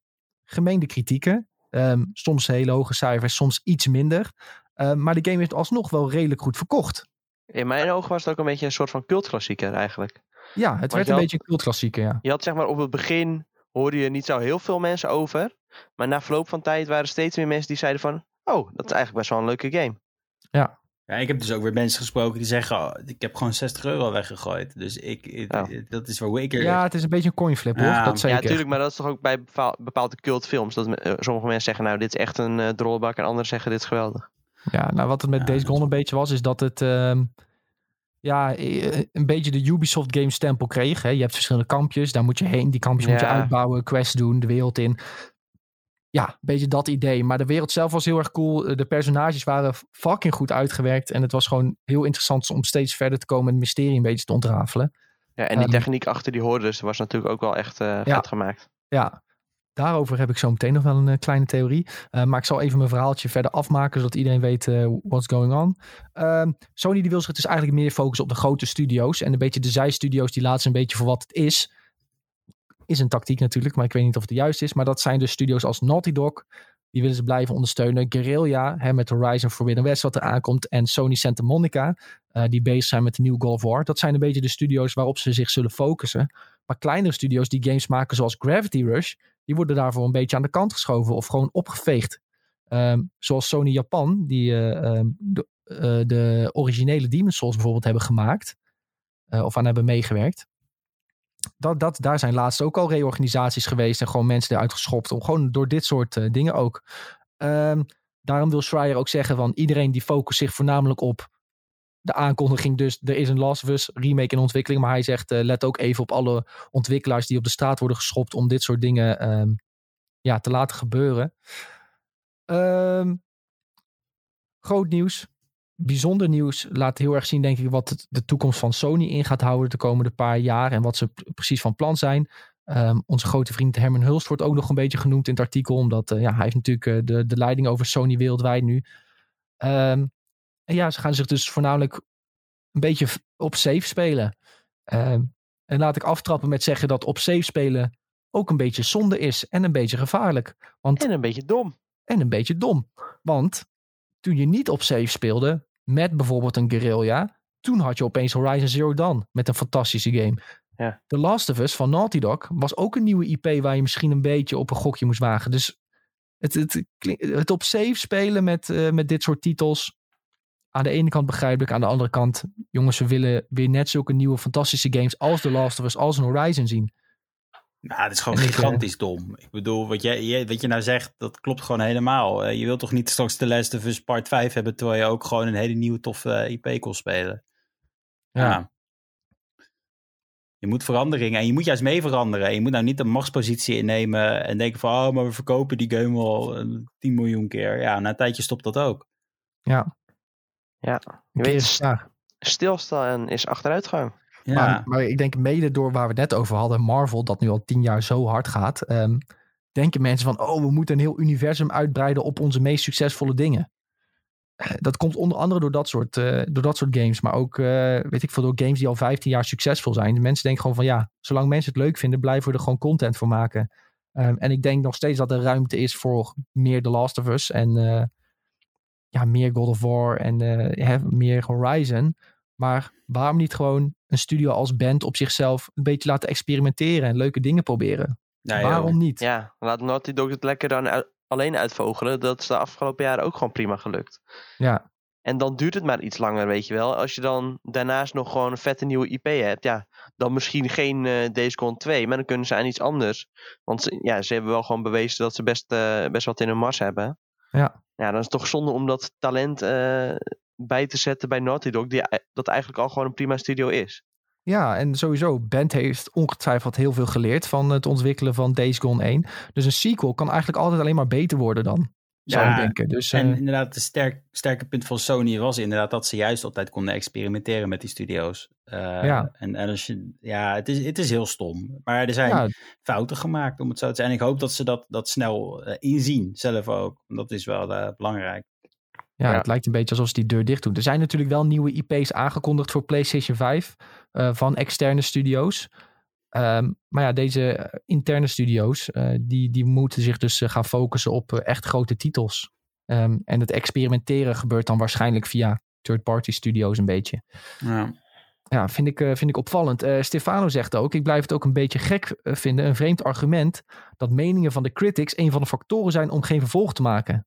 gemeende kritieken. Um, soms hele hoge cijfers, soms iets minder. Uh, maar de game heeft alsnog wel redelijk goed verkocht. In mijn ogen was het ook een beetje een soort van cultklassieker eigenlijk. Ja, het Want werd een had- beetje een cultklassieker, ja. Je had zeg maar op het begin hoorde je niet zo heel veel mensen over. Maar na verloop van tijd waren er steeds meer mensen die zeiden van... Oh, dat is eigenlijk best wel een leuke game. Ja, ik heb dus ook weer mensen gesproken die zeggen, oh, ik heb gewoon 60 euro weggegooid. Dus ik, ik- Ja. dat is waar ik er... Ja, het is een beetje een coinflip hoor, Ja, dat Ja, zeker. natuurlijk, maar dat is toch ook bij bepaal- bepaalde cultfilms. Dat eh, sommige mensen zeggen, nou, dit is echt een uh, drollenbak. En anderen zeggen, dit is geweldig. Ja, nou wat het met Ja, Days Gone een beetje was, is dat het ehm, ja, eh, een beetje de Ubisoft game stempel kreeg. Hè. Je hebt verschillende kampjes, daar moet je heen. Die kampjes moet je uitbouwen, quests doen, de wereld in. Ja, een beetje dat idee. Maar de wereld zelf was heel erg cool. Eh, De personages waren fucking goed uitgewerkt. En het was gewoon heel interessant om steeds verder te komen en het mysterie een beetje te ontrafelen. Ja, en die Ehm, techniek achter die hordes was natuurlijk ook wel echt Ja. vet gemaakt. Ja, daarover heb ik zo meteen nog wel een eh, kleine theorie. Eh, maar ik zal even mijn verhaaltje verder afmaken, zodat iedereen weet eh, what's going on. Ehm, Sony die wil zich dus eigenlijk meer focussen op de grote studio's. En een beetje de zijstudio's, die laten ze een beetje voor wat het is. Is een tactiek natuurlijk, maar ik weet niet of het juist is. Maar dat zijn dus studio's als Naughty Dog. Die willen ze blijven ondersteunen. Guerrilla, met Horizon Forbidden West wat er aankomt. En Sony Santa Monica, die bezig zijn met de nieuwe God of War. Dat zijn een beetje de studio's waarop ze zich zullen focussen. Maar kleinere studio's die games maken zoals Gravity Rush die worden daarvoor een beetje aan de kant geschoven of gewoon opgeveegd. Ehm, zoals Sony Japan, die eh, ehm, de, eh, de originele Demon's Souls bijvoorbeeld hebben gemaakt. eh, of aan hebben meegewerkt. Dat, dat, daar zijn laatst ook al reorganisaties geweest en gewoon mensen eruit geschopt. Om gewoon door dit soort dingen ook. Ehm, daarom wil Schreier ook zeggen van iedereen die focust zich voornamelijk op de aankondiging. Dus er is een Last remake in ontwikkeling. Maar hij zegt eh, let ook even op alle ontwikkelaars die op de straat worden geschopt om dit soort dingen ehm, ja, te laten gebeuren. Ehm, groot nieuws. Bijzonder nieuws. Laat heel erg zien, denk ik, wat de toekomst van Sony in gaat houden de komende paar jaar. En wat ze precies van plan zijn. Ehm, onze grote vriend Herman Hulst wordt ook nog een beetje genoemd in het artikel. Omdat eh, ja, hij heeft natuurlijk eh, de, de leiding over Sony wereldwijd nu. Ehm, en ja, ze gaan zich dus voornamelijk een beetje op safe spelen. Ehm, en laat ik aftrappen met zeggen dat op safe spelen ook een beetje zonde is en een beetje gevaarlijk. Want, En een beetje dom. en een beetje dom. Want toen je niet op safe speelde, met bijvoorbeeld een guerrilla, toen had je opeens Horizon Zero Dawn met een fantastische game. Ja. The Last of Us van Naughty Dog was ook een nieuwe IP waar je misschien een beetje op een gokje moest wagen. Dus het, het, het op safe spelen met, eh, met dit soort titels. Aan de ene kant begrijpelijk, aan de andere kant, jongens, we willen weer net zulke nieuwe fantastische games als The Last of Us, als een Horizon zien. Nou, het is gewoon ik, gigantisch dom. Ik bedoel, wat, jij, jij- wat je nou zegt, dat klopt gewoon helemaal. Eh, je wilt toch niet straks The Last of Us Part 5 hebben, terwijl je ook gewoon een hele nieuwe toffe eh, IP kon spelen. Ja. Ja. Je moet veranderingen en je moet juist mee veranderen. En je moet nou niet een machtspositie innemen en denken van, oh, maar we verkopen die game al eh, 10 miljoen keer. Ja, na een tijdje stopt dat ook. Ja. Ja. Je weet, ja. stilstaan is achteruitgang. Ja, Maar, maar ik denk mede door waar we het net over hadden, Marvel, dat nu al tien jaar zo hard gaat, ehm, denken mensen van, oh, we moeten een heel universum uitbreiden op onze meest succesvolle dingen. Eh, Dat komt onder andere door dat soort, eh, door dat soort games, maar ook, eh, weet ik veel, door games die al 15 jaar succesvol zijn. De mensen denken gewoon van, ja, zolang mensen het leuk vinden, blijven we er gewoon content voor maken. Ehm, en ik denk nog steeds dat er ruimte is voor meer The Last of Us en eh, ja, meer God of War en eh, hè, meer Horizon. Maar waarom niet gewoon een studio als band op zichzelf een beetje laten experimenteren en leuke dingen proberen? Joh. waarom niet? Ja, laat Naughty Dog het lekker dan alleen uitvogelen, dat is de afgelopen jaren ook gewoon prima gelukt. Ja, En dan duurt het maar iets langer, weet je wel. Als je dan daarnaast nog gewoon een vette nieuwe IP hebt, ja, dan misschien geen eh Days Gone 2, maar dan kunnen ze aan iets anders. Want ze, ja, ze hebben wel gewoon bewezen dat ze best, eh, best wat in hun mars hebben. Ja. Ja, dan is het toch zonde om dat talent eh, bij te zetten bij Naughty Dog, die, dat eigenlijk al gewoon een prima studio is. Ja, en sowieso, Bent heeft ongetwijfeld heel veel geleerd van het ontwikkelen van Days Gone 1. Dus een sequel kan eigenlijk altijd alleen maar beter worden dan, zou Ja, ik denken. Dus, En eh, inderdaad, het sterk, sterke punt van Sony was inderdaad dat ze juist altijd konden experimenteren met die studio's. Eh, Ja. En, en als je, ja, het is, het is heel stom. Maar er zijn ja, fouten gemaakt, om het zo te zijn. En ik hoop dat ze dat, dat snel eh, inzien, zelf ook. Want Dat is wel belangrijk. ja, Ja. het lijkt een beetje alsof ze die deur dicht doen. Er zijn natuurlijk wel nieuwe IP's aangekondigd voor PlayStation 5 eh, van externe studio's. Ehm, maar ja, deze eh, interne studio's, eh, die, die moeten zich dus eh, gaan focussen op echt grote titels. Ehm, en het experimenteren gebeurt dan waarschijnlijk via third-party studio's een beetje. Ja. Ja, vind ik, vind ik opvallend. Stefano zegt ook, ik blijf het ook een beetje gek vinden, een vreemd argument, dat meningen van de critics een van de factoren zijn om geen vervolg te maken.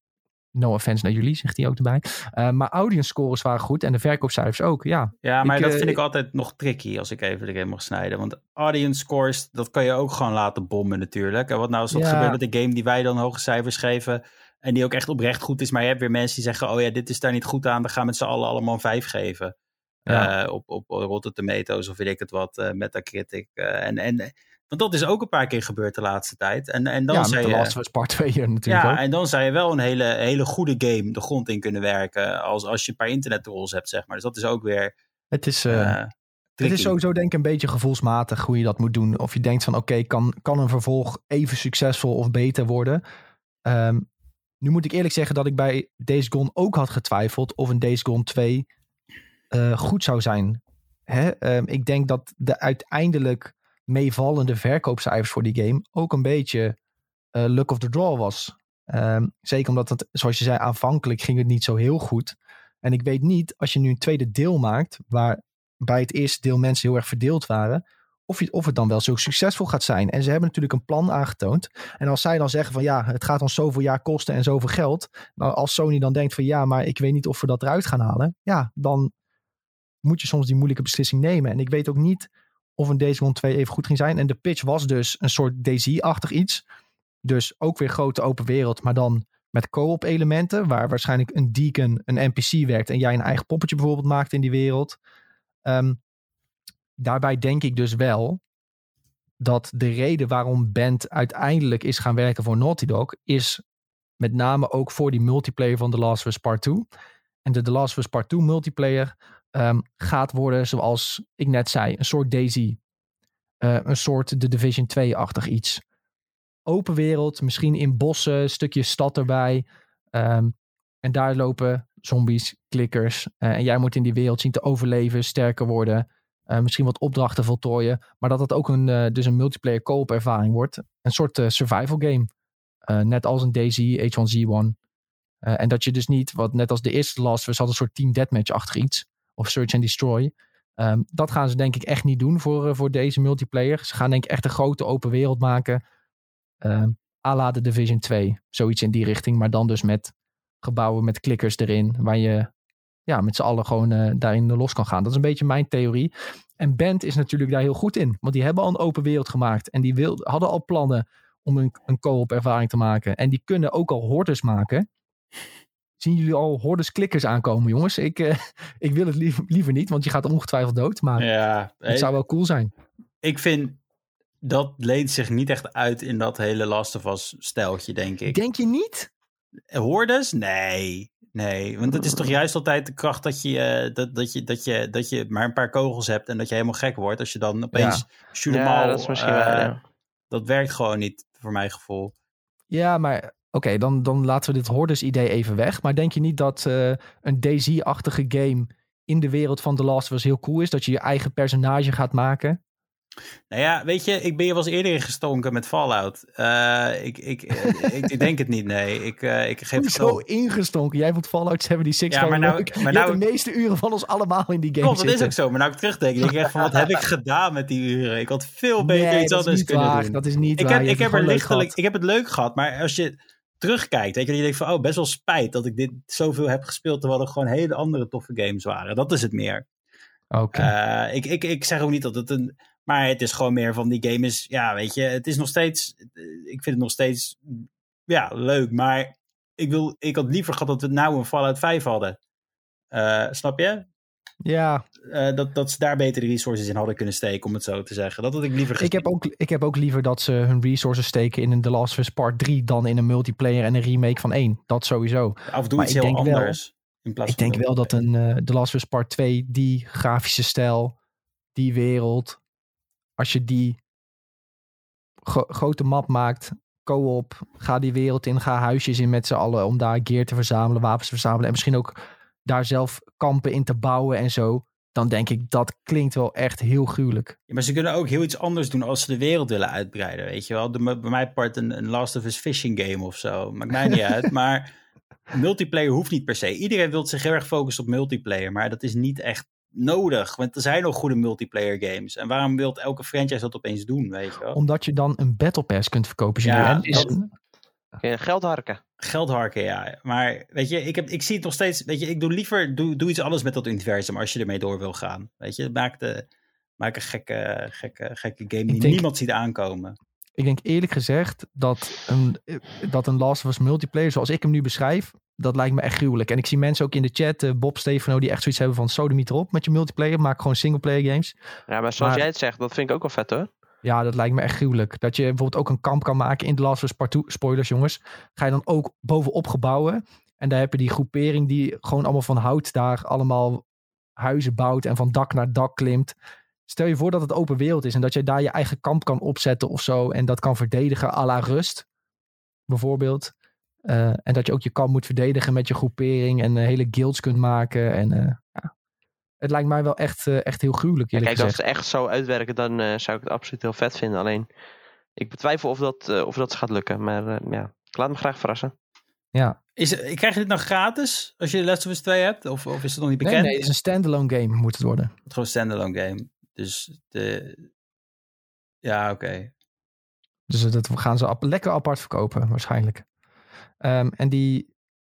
No offense naar jullie, zegt hij ook erbij. Eh, maar audience scores waren goed en de verkoopcijfers ook. Ja, Ja, maar Ik, dat eh, vind ik altijd nog tricky als ik even erin mag snijden. Want audience scores, dat kan je ook gewoon laten bommen natuurlijk. En wat nou als dat Ja. gebeurt met de game die wij dan hoge cijfers geven... en die ook echt oprecht goed is... maar je hebt weer mensen die zeggen... oh ja, dit is daar niet goed aan... we gaan met z'n allen allemaal een 5 geven. Ja. Eh, op, op Rotten Tomatoes of weet ik het wat, eh, Metacritic. en, en, want dat is ook een paar keer gebeurd de laatste tijd. En, en dan ja zei de je... Last of Part 2 hier natuurlijk Ja, ook. en dan zou je wel een hele, hele goede game de grond in kunnen werken. Als, als je een paar internet trolls hebt, zeg maar. Dus dat is ook weer. Het is, eh, eh, het is sowieso denk ik een beetje gevoelsmatig hoe je dat moet doen. Of je denkt van oké, kan, kan een vervolg even succesvol of beter worden? Ehm, nu moet ik eerlijk zeggen dat ik bij Days Gone ook had getwijfeld of een Days Gone 2 eh, goed zou zijn. Hè? Ehm, ik denk dat de uiteindelijk meevallende verkoopcijfers voor die game ook een beetje eh, luck of the draw was. Ehm, zeker omdat het, zoals je zei, aanvankelijk ging het niet zo heel goed. En ik weet niet, als je nu een tweede deel maakt, waar bij het eerste deel mensen heel erg verdeeld waren, of, je, of het dan wel zo succesvol gaat zijn. En ze hebben natuurlijk een plan aangetoond. En als zij dan zeggen van ja, het gaat ons zoveel jaar kosten en zoveel geld. Nou, als Sony dan denkt van ja, maar ik weet niet of we dat eruit gaan halen. Ja, dan moet je soms die moeilijke beslissing nemen. En ik weet ook niet of een Days Gone 2 even goed ging zijn. En de pitch was dus een soort DayZ-achtig iets. Dus ook weer grote open wereld, maar dan met co-op elementen. Waar waarschijnlijk een deacon, een NPC werkt en jij een eigen poppetje bijvoorbeeld maakt in die wereld. Ehm, daarbij denk ik dus wel dat de reden waarom Band uiteindelijk is gaan werken voor Naughty Dog is met name ook voor die multiplayer van The Last of Us Part 2. En de The Last of Us Part 2 multiplayer ehm, gaat worden, zoals ik net zei, een soort Daisy. Eh, een soort The Division 2-achtig iets. Open wereld, misschien in bossen, stukje stad erbij. Ehm, en daar lopen zombies, klikkers. eh, en jij moet in die wereld zien te overleven, sterker worden. eh, misschien wat opdrachten voltooien. Maar dat het ook een, dus een multiplayer co-op ervaring wordt. Een soort survival game. Net als een DayZ, H1Z1. Eh, en dat je dus niet, wat net als de eerste Last of Us had een soort team deathmatch-achtig iets. Of Search and Destroy. Ehm, dat gaan ze denk ik echt niet doen voor, eh, voor deze multiplayer. Ze gaan denk ik echt een grote open wereld maken. De Division 2. Zoiets in die richting. Maar dan dus met gebouwen met klikkers erin. Waar je ja, met z'n allen gewoon eh, daarin los kan gaan. Dat is een beetje mijn theorie. En Band is natuurlijk daar heel goed in. Want die hebben al een open wereld gemaakt. En die wil, hadden al plannen om een, een co-op ervaring te maken. En die kunnen ook al hordes maken. Zien jullie al hordes klikkers aankomen, jongens? Ik, eh, ik wil het liever, liever niet, want je gaat ongetwijfeld dood. Maar ja, het zou wel cool zijn. ik vind dat leent zich niet echt uit in dat hele Last of Us stijltje, denk ik. Denk je niet? Hoorders? Nee. Nee, want het is toch juist altijd de kracht dat je, eh, dat, dat, je, dat, je, dat je maar een paar kogels hebt en dat je helemaal gek wordt. Als je dan opeens Ja, all, dat is misschien eh, ja. Dat werkt gewoon niet, voor mijn gevoel. Ja, maar oké, dan, dan laten we dit hordes idee even weg. Maar denk je niet dat eh, een DayZ-achtige game in de wereld van The Last of Us heel cool is? Dat je je eigen personage gaat maken? Nou ja, weet je, ik ben je wel eens eerder ingestonken met Fallout. Eh, ik, ik, eh, ik, ik denk het niet, nee. Ik, ik geef het Zo ingestonken. Jij vond Fallout 76 Ja, maar nou- leuk. maar nou- de meeste uren van ons allemaal in die game Klopt, dat is ook zo. Maar nou ik terugdenk, denk ik echt van, wat heb ik gedaan met die uren? Ik had veel beter nee, iets anders kunnen waar. doen. Dat is niet Ik waar. heb, ik heb er lichtelijk, ik heb het leuk gehad, maar als je terugkijkt. Weet je, dat je denkt van, oh, best wel spijt dat ik dit zoveel heb gespeeld, terwijl er gewoon hele andere toffe games waren. Dat is het meer. Oké. Uh, ik, ik, ik zeg ook niet dat het een. Maar het is gewoon meer van die game is. Ja, weet je, het is nog steeds. Ik vind het nog steeds. Ja, leuk. Maar ik, wil, ik had liever gehad dat we nou een Fallout 5 hadden. Uh, snap je? Ja. Uh, dat, dat ze daar betere resources in hadden kunnen steken, om het zo te zeggen. Dat had ik liever gezien. Ik heb ook, ik heb ook liever dat ze hun resources steken in een The Last of Us Part 3 dan in een multiplayer en een remake van 1. Dat sowieso. Af en toe iets heel anders. Wel, ik denk wel dat een uh, The Last of Us Part 2, die grafische stijl, die wereld, als je die grote map maakt, co-op, ga die wereld in, ga huisjes in met z'n allen om daar gear te verzamelen, wapens te verzamelen en misschien ook daar zelf kampen in te bouwen en zo. Dan denk ik, dat klinkt wel echt heel gruwelijk. Ja, maar ze kunnen ook heel iets anders doen als ze de wereld willen uitbreiden, weet je wel. De, bij mij part een, een Last of Us fishing game of zo. Maakt mij niet uit, maar multiplayer hoeft niet per se. Iedereen wil zich heel erg focussen op multiplayer, maar dat is niet echt nodig. Want er zijn nog goede multiplayer games. En waarom wil elke franchise dat opeens doen, weet je wel? Omdat je dan een battle pass kunt verkopen. Ja, is, geld harken. Geld harken, ja. Maar weet je, ik, heb, ik zie het nog steeds. Weet je, ik doe liever doe, doe iets anders met dat universum als je ermee door wil gaan. Weet je, maak, de, maak een gekke, gekke, gekke game die denk, niemand ziet aankomen. Ik denk eerlijk gezegd dat een, dat een Last of Us multiplayer, zoals ik hem nu beschrijf, dat lijkt me echt gruwelijk. En ik zie mensen ook in de chat, uh, Bob Stefano, die echt zoiets hebben van sodemiet erop met je multiplayer. Maak gewoon singleplayer games. Ja, maar zoals jij het zegt, dat vind ik ook wel vet hoor. Ja, dat lijkt me echt gruwelijk. Dat je bijvoorbeeld ook een kamp kan maken in The Last of Us Part 2. Spoilers jongens. Ga je dan ook bovenop gebouwen. En daar heb je die groepering die gewoon allemaal van hout daar allemaal huizen bouwt. En van dak naar dak klimt. Stel je voor dat het open wereld is. En dat je daar je eigen kamp kan opzetten of zo. En dat kan verdedigen à la rust. Bijvoorbeeld. Uh, en dat je ook je kamp moet verdedigen met je groepering. En uh, hele guilds kunt maken. En uh, ja, het lijkt mij wel echt, uh, echt heel gruwelijk. Ja, kijk, gezegd. als ze echt zo uitwerken, dan uh, zou ik het absoluut heel vet vinden. Alleen, ik betwijfel of dat, uh, of dat gaat lukken. Maar ja, ik laat me graag verrassen. Ja. Is, krijg je dit nog gratis als je de Last of Us 2 hebt? Of, of is het nog niet bekend? Nee, nee, het is een standalone game moet het worden. Het is gewoon een standalone game. Dus de... Ja, oké. Okay. Dus dat gaan ze lekker apart verkopen, waarschijnlijk. Um, en die,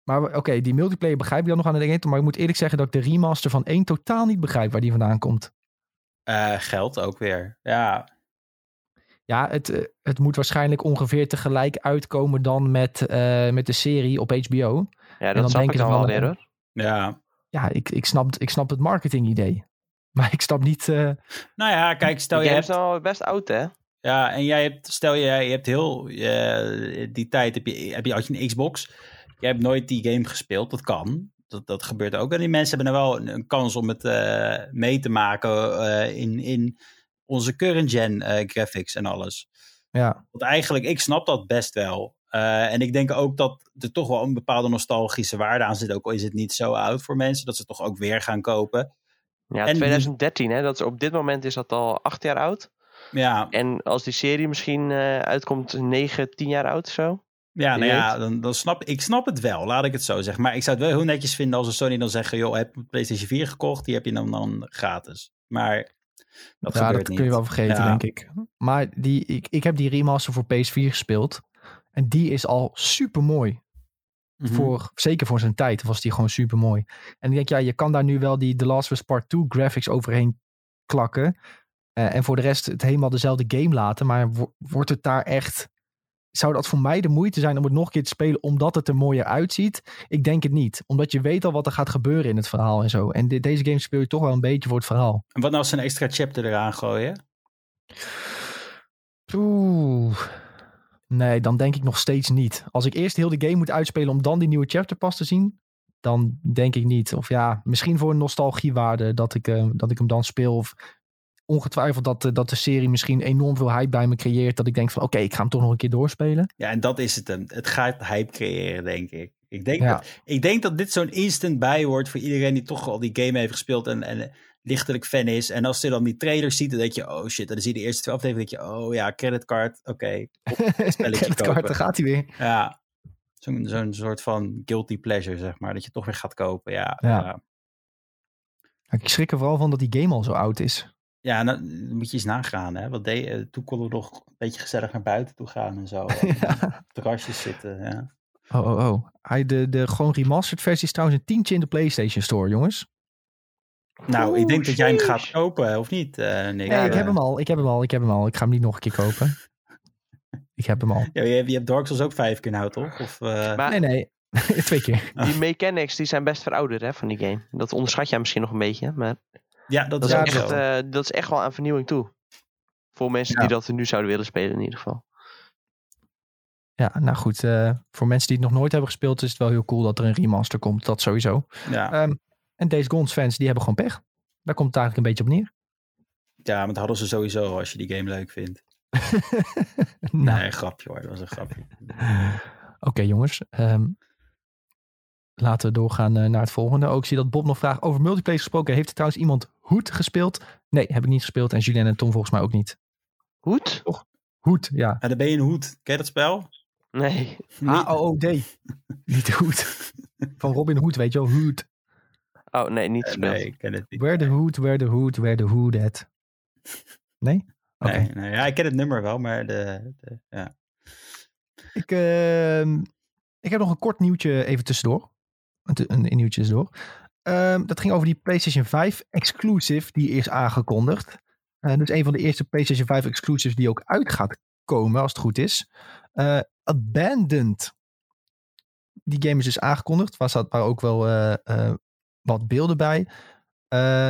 maar oké, okay, die multiplayer begrijp ik dan nog aan de dingen. Maar ik moet eerlijk zeggen dat ik de remaster van 1 totaal niet begrijp waar die vandaan komt. Uh, geld ook weer. Ja. Ja, het, het moet waarschijnlijk ongeveer tegelijk uitkomen dan met, uh, met de serie op HBO. Ja, dat en dan denk ik dan wel weer hoor. Ja. Ja, ik, ik, snap, ik snap het marketing idee. Maar ik snap niet... Uh... Nou ja, kijk, stel je... Je hebt al best oud hè? Ja, en jij hebt, stel je, je hebt heel, uh, die tijd heb je, heb je, had je een Xbox. Jij hebt nooit die game gespeeld, dat kan. Dat, dat gebeurt ook. En die mensen hebben er wel een, een kans om het uh, mee te maken uh, in, in onze current gen graphics en alles. Ja. Want eigenlijk, ik snap dat best wel. en ik denk ook dat er toch wel een bepaalde nostalgische waarde aan zit. Ook al is het niet zo oud voor mensen, dat ze toch ook weer gaan kopen. Ja, en 2013, hè? Dat is, op dit moment is dat al acht jaar oud. Ja. En als die serie misschien uh, uitkomt, 9, 10 jaar oud zo. Ja, nou ja, dan, dan snap ik snap het wel, laat ik het zo zeggen. Maar ik zou het wel heel netjes vinden als een Sony dan zeggen: joh, heb een PlayStation 4 gekocht, die heb je dan, dan gratis. Maar dat ja, dat kun je wel vergeten, ja. denk ik. Maar die, ik, ik heb die remaster voor PS4 gespeeld. En die is al super mooi. Mm -hmm. voor, zeker voor zijn tijd was die gewoon super mooi. En ik denk, ja, je kan daar nu wel die The Last of Us Part 2 graphics overheen klakken. Uh, en voor de rest het helemaal dezelfde game laten. Maar wordt het daar echt. Zou dat voor mij de moeite zijn om het nog een keer te spelen omdat het er mooier uitziet? Ik denk het niet. Omdat je weet al wat er gaat gebeuren in het verhaal en zo. En de, deze game speel je toch wel een beetje voor het verhaal. En wat nou als ze een extra chapter eraan gooien? Oeh. Nee, dan denk ik nog steeds niet. Als ik eerst heel de game moet uitspelen om dan die nieuwe chapter pas te zien, dan denk ik niet. Of ja, misschien voor een nostalgiewaarde dat ik, uh, dat ik hem dan speel. Of ongetwijfeld dat, uh, dat de serie misschien enorm veel hype bij me creëert. Dat ik denk van oké, okay, ik ga hem toch nog een keer doorspelen. Ja, en dat is het hem. Het gaat hype creëren, denk ik. Ik denk, ja. dat, ik denk dat dit zo'n instant bij wordt voor iedereen die toch al die game heeft gespeeld en, en lichtelijk fan is. En als je dan die trailer ziet, dan denk je, oh shit. En dan zie je de eerste twee afleveringen, denk je, oh ja, creditcard, oké. Okay. creditcard, daar gaat hij weer. Ja, zo'n zo'n soort van guilty pleasure, zeg maar. Dat je toch weer gaat kopen, ja. ja. ja. Ik schrik er vooral van dat die game al zo oud is. Ja, dan moet je eens nagaan. Hè? Wat deed, toen konden we nog een beetje gezellig naar buiten toe gaan en zo. ja. Terrasjes zitten, ja. Oh, oh, oh. Hij, de, de gewoon remastered versie is trouwens een tientje in de PlayStation Store, jongens. Nou, ik denk dat jij hem gaat kopen, of niet, eh Nick? Nee, ik Eh, heb hem al, ik heb hem al, ik heb hem al. Ik ga hem niet nog een keer kopen. ik heb hem al. Ja, je, hebt- je hebt Dark Souls ook vijf keer nou, toch? Of, eh, Maar Nee, nee. Twee keer. die mechanics die zijn best verouderd hè, van die game. Dat onderschat jij misschien nog een beetje. Maar ja, dat dat is echt, eh, dat is echt wel aan vernieuwing toe. Voor mensen Ja. die dat nu zouden willen spelen in ieder geval. Ja, nou goed. eh, voor mensen die het nog nooit hebben gespeeld, is het wel heel cool dat er een remaster komt. Dat sowieso. ja. Ehm, en Days Gone fans, die hebben gewoon pech. Daar komt het eigenlijk een beetje op neer. ja, maar dat hadden ze sowieso als je die game leuk vindt. nou, Nee, grapje hoor, dat was een grapje. Oké jongens, ehm, laten we doorgaan eh, naar het volgende. Ook zie dat Bob nog vraagt over multiplayer gesproken. Heeft er trouwens iemand Hoed gespeeld? Nee, heb ik niet gespeeld. En Julien en Tom volgens mij ook niet. Hoed? Hoed, ja. Ja, dan ben je een hoed. Ken je dat spel? Nee. H-O-O-D. niet Hoed. Van Robin Hood, weet je wel. Hood. Oh, nee, niet gespeeld. nee, ik ken het niet. Where the Hood, where the Hood, where the Hood at. Nee? Oké. Nee, nee, ja, ik ken het nummer wel, maar de, de, ja. Ik, ehm, ik heb nog een kort nieuwtje even tussendoor. Een, een nieuwtje tussendoor. Ehm, dat ging over die PlayStation 5 exclusive die is aangekondigd. Eh dus een van de eerste PlayStation 5 exclusives die ook uit gaat komen als het goed is. Eh, Abandoned. Die game is dus aangekondigd. Waar staat waar ook wel eh, wat beelden bij.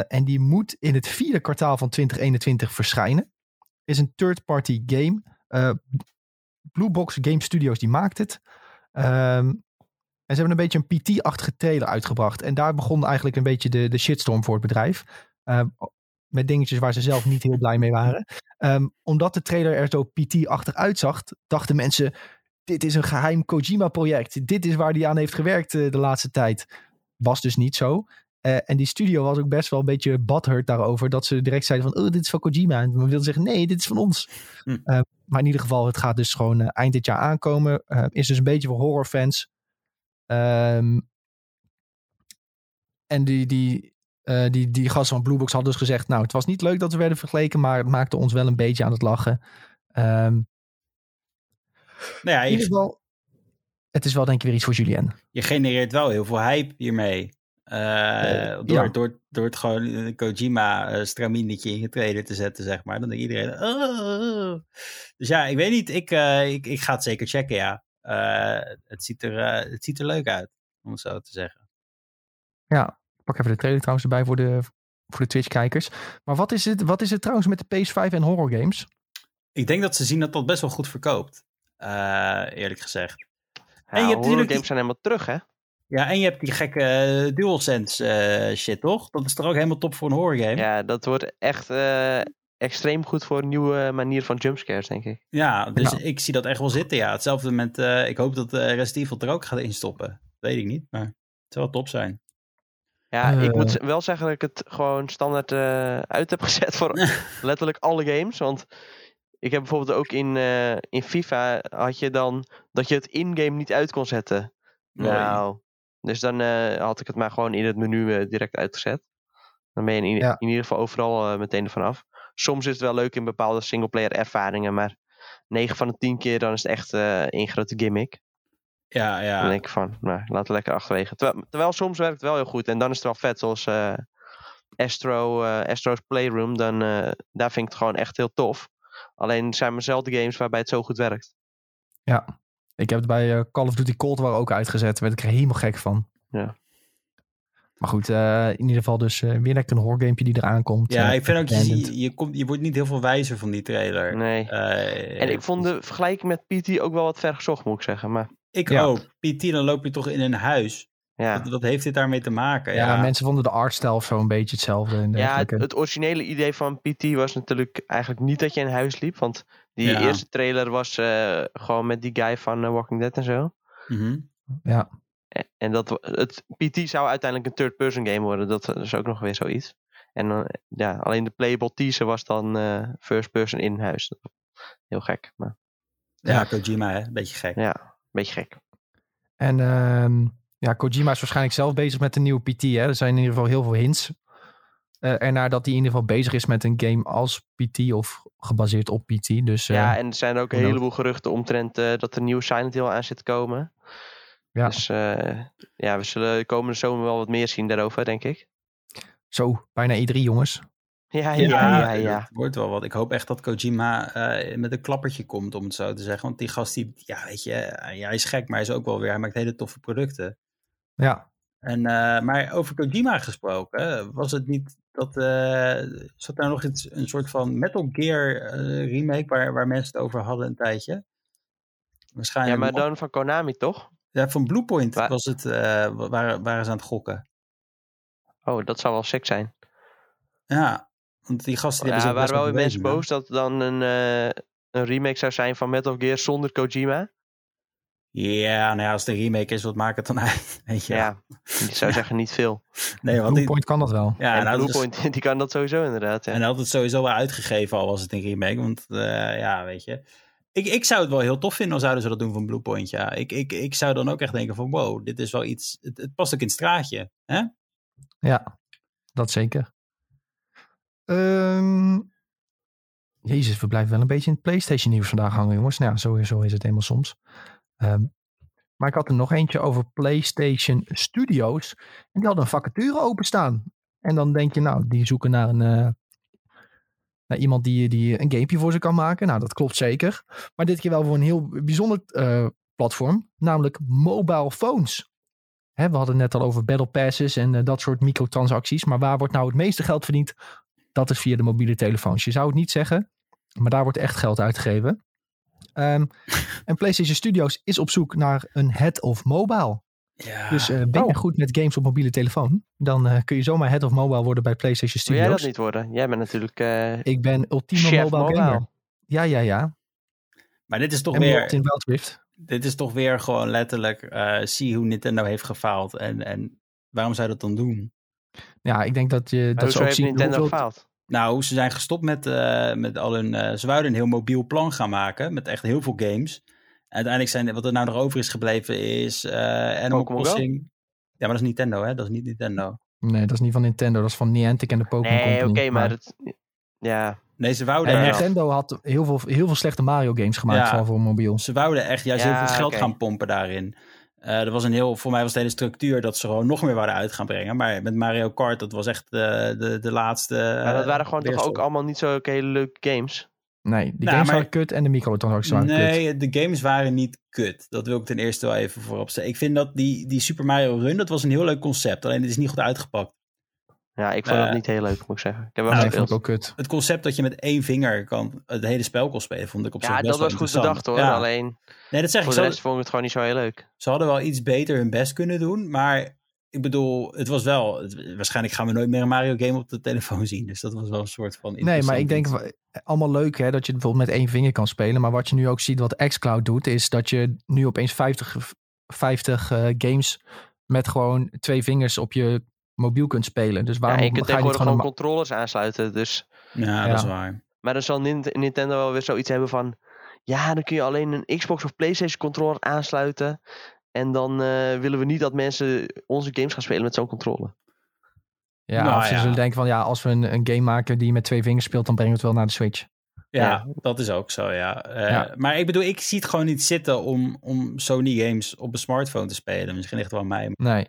En die moet in het vierde kwartaal van 2021 verschijnen. Is een third-party game. Eh, Blue Box Game Studios die maakt het. Ehm, en ze hebben een beetje een PT-achtige trailer uitgebracht. En daar begon eigenlijk een beetje de, de shitstorm voor het bedrijf. Ehm, met dingetjes waar ze zelf niet heel blij mee waren. Ehm, omdat de trailer er zo PT-achtig uitzag, dachten mensen... Dit is een geheim Kojima-project. Dit is waar hij aan heeft gewerkt eh, de laatste tijd. Was dus niet zo. Eh, en die studio was ook best wel een beetje butthurt daarover. Dat ze direct zeiden van, oh, dit is van Kojima. En we wilden zeggen, nee, dit is van ons. Hm. Eh, maar in ieder geval, het gaat dus gewoon eh, eind dit jaar aankomen. Is dus een beetje voor horrorfans. Ehm en die, die, eh, die, die gasten van Bluebox hadden dus gezegd... nou, het was niet leuk dat we werden vergeleken... maar het maakte ons wel een beetje aan het lachen. Ehm, Nou ja, in ieder geval, het is wel denk ik weer iets voor Julien. je genereert wel heel veel hype hiermee. Eh, Eh, door, ja. door, door het gewoon een Kojima straminetje in je trailer te zetten, zeg maar. Dan denkt iedereen... "Oh." Dus ja, ik weet niet. Ik, eh, ik, ik ga het zeker checken, ja. Eh, het, ziet er, eh, het ziet er leuk uit, om het zo te zeggen. Ja, ik pak even de trailer trouwens erbij voor de, voor de Twitch-kijkers. Maar wat is, het, wat is het trouwens met de PS5 en horror games? Ik denk dat ze zien dat dat best wel goed verkoopt. eh, eerlijk gezegd. Ja, En je hebt horror games zijn helemaal terug, hè? Ja, en je hebt die gekke DualSense shit, toch? Dat is toch ook helemaal top voor een horror game? Ja, dat wordt echt eh, extreem goed voor een nieuwe manier van jumpscares, denk ik. Ja, dus Ja. ik zie dat echt wel zitten, ja. Hetzelfde met, eh, ik hoop dat eh Resident Evil er ook gaat instoppen. Weet ik niet, maar het zou wel top zijn. Ja, ik Eh. moet z- wel zeggen dat ik het gewoon standaard eh, uit heb gezet voor letterlijk alle games. Want ik heb bijvoorbeeld ook in, eh, in FIFA had je dan dat je het in-game niet uit kon zetten. Mooi. Nou, dus dan eh, had ik het maar gewoon in het menu eh, direct uitgezet. Dan ben je in, Ja. in ieder geval overal eh, meteen ervan af. Soms is het wel leuk in bepaalde singleplayer ervaringen, maar 9 van de 10 keer dan is het echt eh één grote gimmick. Ja, Dan ja. denk ik van, nou, laat het lekker achterwege. Terwijl, terwijl soms werkt het wel heel goed. En dan is het wel vet, zoals eh, Astro, eh, Astro's Playroom. Dan, eh, daar vind ik het gewoon echt heel tof. Alleen het zijn maar zelden games waarbij het zo goed werkt. Ja, ik heb het bij eh, Call of Duty Cold War ook uitgezet. Daar werd ik er helemaal gek van. Ja. Maar goed, eh, in ieder geval dus eh, weer lekker een horror gamepje die eraan komt. Ja, Eh, ik vind ook, je, je, komt, je wordt niet heel veel wijzer van die trailer. Nee. Eh, En ik vond de vergelijking met PT ook wel wat ver gezocht, moet ik zeggen. Maar Ik Ja. ook. PT, dan loop je toch in een huis. ja, Wat, wat heeft dit daarmee te maken? ja, Ja, mensen vonden de artstyle of zo een beetje hetzelfde. En ja het, originele idee van PT was natuurlijk eigenlijk niet dat je in huis liep. Want die Ja. eerste trailer was eh, gewoon met die guy van Walking Dead en zo. Mhm. ja. En- dat, het PT zou uiteindelijk een third-person game worden. Dat is ook nog weer zoiets. En dan, ja, alleen de playable teaser was dan eh, first-person in huis. Heel gek, maar ja, Kojima, hè? Beetje gek. ja, een beetje gek. En ehm, ja, Kojima is waarschijnlijk zelf bezig met een nieuwe PT. Hè? Er zijn in ieder geval heel veel hints. Eh ernaar dat hij in ieder geval bezig is met een game als PT of gebaseerd op PT. Dus eh, ja, en er zijn ook een heleboel geruchten omtrent eh, dat er een nieuwe Silent Hill aan zit te komen. Ja. Dus eh, ja, we zullen komende zomer wel wat meer zien daarover, denk ik. Zo, bijna E3 jongens. Ja, ja, ja. ja, ja. Het wordt wel wat. Ik hoop echt dat Kojima eh, met een klappertje komt, om het zo te zeggen. Want die gast, die, ja, weet je, eh, ja, hij is gek, maar hij is ook wel weer, hij maakt hele toffe producten. Ja, En, eh, maar over Kojima gesproken, was het niet dat, eh, zat daar nog iets, een soort van Metal Gear eh, remake waar, waar mensen het over hadden een tijdje? Ja, Waarschijnlijk maar nog. dan van Konami, toch? Ja, van Bluepoint was het, eh, waren, waren ze aan het gokken. Oh, dat zou wel sick zijn. Ja, want die gasten die Ja, hebben waren zich wel weer mensen boos dat het dan een, eh, een remake zou zijn van Metal Gear zonder Kojima. Ja, nou ja, als het een remake is, wat maakt het dan uit? Weet je? Ja, ik zou zeggen niet veel. Nee, want die, Bluepoint kan dat wel. ja, en nou, Bluepoint, die kan dat sowieso inderdaad. Ja. En hij had het sowieso wel uitgegeven, al was het een remake. Want eh, ja, weet je. Ik, ik zou het wel heel tof vinden als zouden ze dat doen van Bluepoint. Ja, ik, ik, ik zou dan ook echt denken van wow, dit is wel iets. Het, past ook in het straatje. Hè? Ja, dat zeker. Ehm, Jezus, we blijven wel een beetje in het PlayStation nieuws vandaag hangen, jongens. Nou ja, zo is het helemaal soms. Ehm, maar ik had er nog eentje over PlayStation Studios. En die hadden een vacature openstaan. En dan denk je, nou, die zoeken naar een... eh, naar iemand die, die een gamepje voor ze kan maken. Nou, dat klopt zeker. Maar dit keer wel voor een heel bijzonder eh, platform. Namelijk mobile phones. Hè, we hadden het net al over battle passes en eh, dat soort microtransacties. Maar waar wordt nou het meeste geld verdiend? Dat is via de mobiele telefoons. Je zou het niet zeggen, maar daar wordt echt geld uitgegeven. Ehm, en PlayStation Studios is op zoek naar een head of mobile. Ja. Dus eh, ben je Oh. goed met games op mobiele telefoon, dan eh, kun je zomaar head of mobile worden bij PlayStation Wil jij Studios. dat niet worden? Jij bent natuurlijk eh Ik ben ultieme chef mobile, mobile. gamer. Ja, ja, ja. maar dit is toch En weer. in Wild. Dit is toch weer gewoon letterlijk. eh, zie hoe Nintendo heeft gefaald. En, en waarom zou je dat dan doen? Ja, ik denk dat, je, Maar dat ze ook zien Nintendo hoeveel... gefaald? Nou, ze zijn gestopt met, eh, met al hun. eh, ze een heel mobiel plan gaan maken. Met echt heel veel games. Uiteindelijk zijn wat er nou nog over is gebleven is. eh Animal Pokémon Go? Crossing. Ja, maar dat is Nintendo, hè? Dat is niet Nintendo. Nee, dat is niet van Nintendo. Dat is van Niantic en de Pokémon Nee, oké, maar het... Ja, Nee, ze wouden En. Nintendo had heel veel, heel veel slechte Mario games gemaakt, Ja. vooral voor mobiel. Ze wouden echt juist Ja, heel veel geld gaan pompen daarin. Eh er was een heel, voor mij was de hele structuur dat ze gewoon nog meer wouden uit gaan brengen. Maar met Mario Kart, dat was echt de, de, de laatste. maar dat eh, waren gewoon toch ook allemaal niet zo hele leuke games. Nee, die Nou, games maar- waren kut en de microtransacties waren kut. Nee, de games waren niet kut. Dat wil ik ten eerste wel even voorop stellen. Ik vind dat die, die Super Mario Run, dat was een heel leuk concept. Alleen het is niet goed uitgepakt. Ja, ik vond Eh, het niet heel leuk, moet ik zeggen. Ik heb wel Nee, vond ik ook kut. Het concept dat je met één vinger kan, het hele spel kon spelen, vond ik op zich Ja, best dat wel was goed bedacht hoor. Ja. Alleen Nee, dat zeg ik. voor Ze, de rest vond ik het gewoon niet zo heel leuk. ze hadden wel iets beter hun best kunnen doen. Maar ik bedoel, het was wel... het- waarschijnlijk gaan we nooit meer een Mario game op de telefoon zien. Dus dat was wel een soort van... Nee, maar ik denk wa- allemaal leuk hè, dat je bijvoorbeeld met één vinger kan spelen. Maar wat je nu ook ziet, wat xCloud doet, is dat je nu opeens 50, 50 eh, games met gewoon twee vingers op je mobiel kunt spelen. Dus Ja, waarom en je kunt ga je niet tegenwoordig gewoon... gewoon een controllers aansluiten. Dus... Ja, Ja. dat is waar. Maar dan zal Nint- Nintendo wel weer zoiets hebben van... Ja, dan kun je alleen een Xbox of Playstation controller aansluiten. En dan eh, willen we niet dat mensen onze games gaan spelen met zo'n controller. Ja, Nou of ze ja. zullen denken van ja, als we een, een game maken die je met twee vingers speelt, dan brengen we het wel naar de Switch. Ja, Ja. dat is ook zo, ja. Eh, Ja. Maar ik bedoel, ik zie het gewoon niet zitten om, om Sony games op een smartphone te spelen. Misschien ligt het wel aan mij. Nee.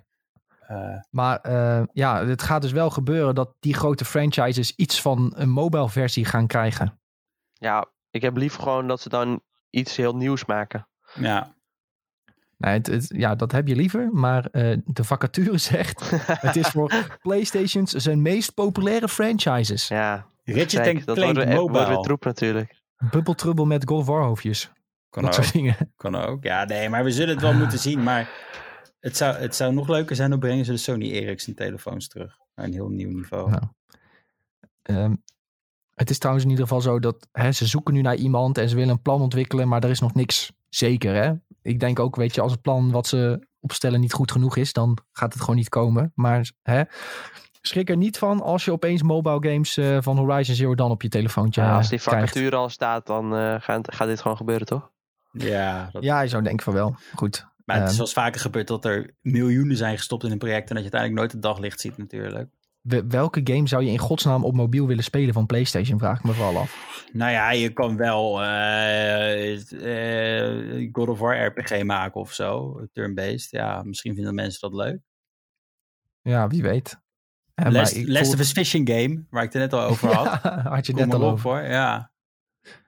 Eh, Maar eh, ja, het gaat dus wel gebeuren dat die grote franchises iets van een mobile versie gaan krijgen. Ja, ik heb liever gewoon dat ze dan iets heel nieuws maken. ja. Nee, het, het- ja, dat heb je liever, maar eh, de vacature zegt, het is voor PlayStation's zijn meest populaire franchises. ja, Ratchet. Clank dat wordt weer, wordt weer Mobile. troep natuurlijk. Bubble Trouble met God of War hoofdjes. Kan dat ook, soort dingen. kan ook. Ja, nee, maar we zullen het wel moeten zien. Maar het zou, het zou nog leuker zijn, dan brengen ze de Sony Ericsson telefoons terug. Naar een heel nieuw niveau. Nou. Ehm, het is trouwens in ieder geval zo dat hè, ze zoeken nu naar iemand en ze willen een plan ontwikkelen, maar er is nog niks zeker. Hè? Ik denk ook, weet je, als het plan wat ze opstellen niet goed genoeg is, dan gaat het gewoon niet komen. Maar hè, schrik er niet van als je opeens mobile games eh, van Horizon Zero Dawn op je telefoontje Ja, eh, als die krijgt. vacature al staat, dan eh, gaat, gaat dit gewoon gebeuren, toch? Ja, dat, Ja, je zou denken van wel. Goed. maar het is wel eens vaker gebeurd dat er miljoenen zijn gestopt in een project en dat je uiteindelijk nooit het daglicht ziet natuurlijk. We- welke game zou je in godsnaam op mobiel willen spelen van PlayStation? Vraag ik me vooral af. Nou ja, je kan wel eh, eh, God of War RPG maken of zo. Turn-based. Ja, misschien vinden mensen dat leuk. Ja, wie weet. Maar Last, ik Last voel- of Us Fishing Game, waar ik het net al over had. Ja, had je Kom net al over. hoor. Ja.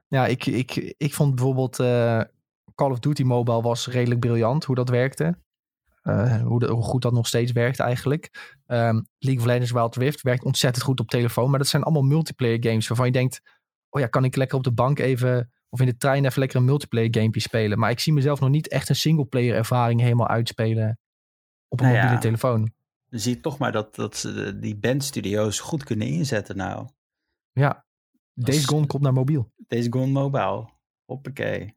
Ja, ik, ik, ik vond bijvoorbeeld Call of Duty Mobile was redelijk briljant hoe dat werkte. Hoe, de- hoe goed dat nog steeds werkt eigenlijk. Ehm, League of Legends Wild Rift werkt ontzettend goed op telefoon. Maar dat zijn allemaal multiplayer games waarvan je denkt... Oh ja, kan ik lekker op de bank even... Of in de trein even lekker een multiplayer gamepje spelen. Maar ik zie mezelf nog niet echt een singleplayer ervaring helemaal uitspelen op een Nou ja. mobiele telefoon. Dan zie je toch maar dat, dat ze die bandstudio's goed kunnen inzetten nou. Ja, Days Als- Gone komt naar mobiel. Deze Gone Mobile. Hoppakee. Een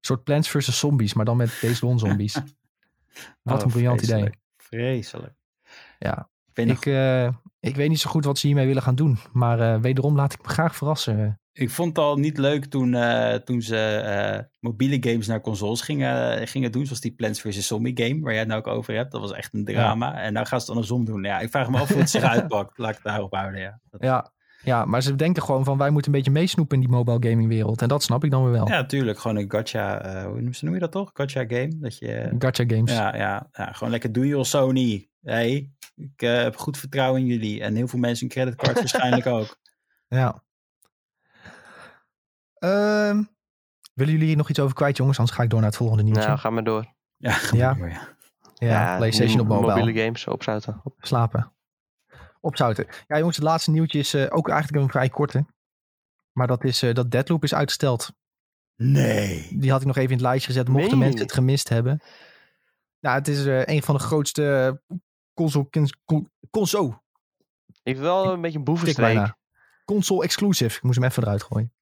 soort Plants vs. Zombies, maar dan met Days Gone zombies. Wat Oh, een briljant idee. vreselijk. Ja, Ik weet, nog, Ik, eh, ik weet niet zo goed wat ze hiermee willen gaan doen. Maar eh, wederom laat ik me graag verrassen. ik vond het al niet leuk toen, eh, toen ze eh, mobiele games naar consoles gingen, gingen doen. Zoals die Plants vs. Zombie game, waar jij het nou ook over hebt. Dat was echt een drama. En nou gaan ze het andersom doen. Ja, ik vraag me af hoe het zich uitpakt. Laat ik het daarop houden, ja. Dat- Ja, ja, maar ze denken gewoon van wij moeten een beetje meesnoepen in die mobile gaming wereld. En dat snap ik dan weer wel. Ja, natuurlijk. Gewoon een gacha, eh, hoe noem- noem je dat toch? Gacha game? Dat je, Gacha games. ja, ja, ja, gewoon lekker doe je Sony. Hey, ik eh, heb goed vertrouwen in jullie. En heel veel mensen een creditcard waarschijnlijk ook. Ja. Ehm, willen jullie hier nog iets over kwijt, jongens? Anders ga ik door naar het volgende nieuwtje. Nou, ga maar door. Ja, Ja. maar ja. ja, PlayStation op mo- mobile. Mobiele games opzouten. Slapen. Opzouten. Ja, jongens, het laatste nieuwtje is eh, ook eigenlijk een vrij korte. Maar dat is eh, dat Deadloop is uitgesteld. Nee. Die had ik nog even in het lijstje gezet, mochten je mensen het gemist hebben. Nou, het is eh, een van de grootste console... Con, console Ik vind wel een beetje een boevenstreek. bijna. Console exclusive. Ik moest hem even eruit gooien.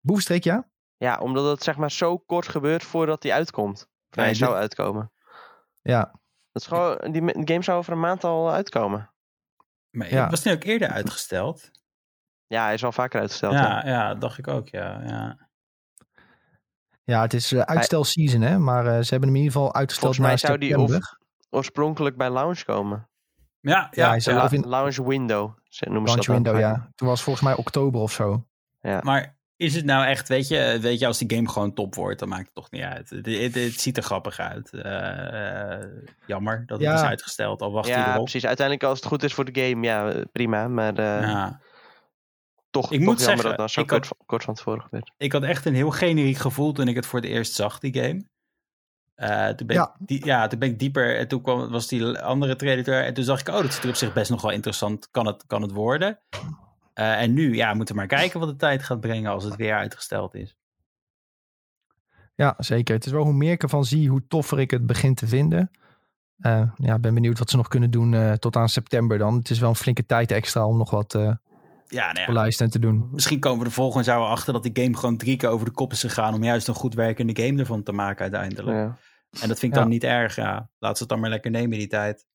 Boevenstreek, ja? Ja, omdat het zeg maar zo kort gebeurt voordat die uitkomt. Of Ja, je zou uitkomen. Ja. Dat is gewoon, die me- game zou over een maand al uitkomen. Maar Ja. was nu ook eerder uitgesteld. Ja, hij is al vaker uitgesteld. Ja. Ja, ja, dacht ik ook, ja. ja. Ja, het is eh, uitstel season, hè? Maar eh, ze hebben hem in ieder geval uitgesteld Volgens mij naar zou die of- september. Oorspronkelijk bij Launch komen. Ja, Ja, ja, hij ja. in Launch Window ze dat dan window, ja. Toen was volgens mij oktober of zo. Maar is het nou echt, weet je, weet je, als die game gewoon top wordt, dan maakt het toch niet uit. Het, het, het ziet er grappig uit. Eh, eh, jammer dat het Ja. is uitgesteld, al wacht hij Ja, erop. precies. Uiteindelijk als het goed is voor de game, ja, prima. Maar eh, Ja. toch, Ik toch moet jammer zeggen, dat nou zo ik kort, had- kort van tevoren gebeurt. Ik had echt een heel generiek gevoel toen ik het voor het eerst zag, die game. Eh, toen, ben Ja. ik, die, ja, toen ben ik dieper en toen kwam, was die andere trailer en toen zag ik, oh, dat ziet er op zich best nog wel interessant, kan het, kan het worden. Eh, en nu, ja, moeten we maar kijken wat de tijd gaat brengen als het weer uitgesteld is. Ja, zeker. Het is wel hoe meer ik ervan zie, hoe toffer ik het begin te vinden. Eh, ja, ben benieuwd wat ze nog kunnen doen tot aan september dan. Het is wel een flinke tijd extra om nog wat Ja, nou ja, te doen. Misschien komen we er volgend jaar wel achter dat die game gewoon drie keer over de kop is gegaan om juist een goed werkende game ervan te maken uiteindelijk. Ja. En dat vind ik Ja. dan niet erg, ja. Laat ze het dan maar lekker nemen die tijd.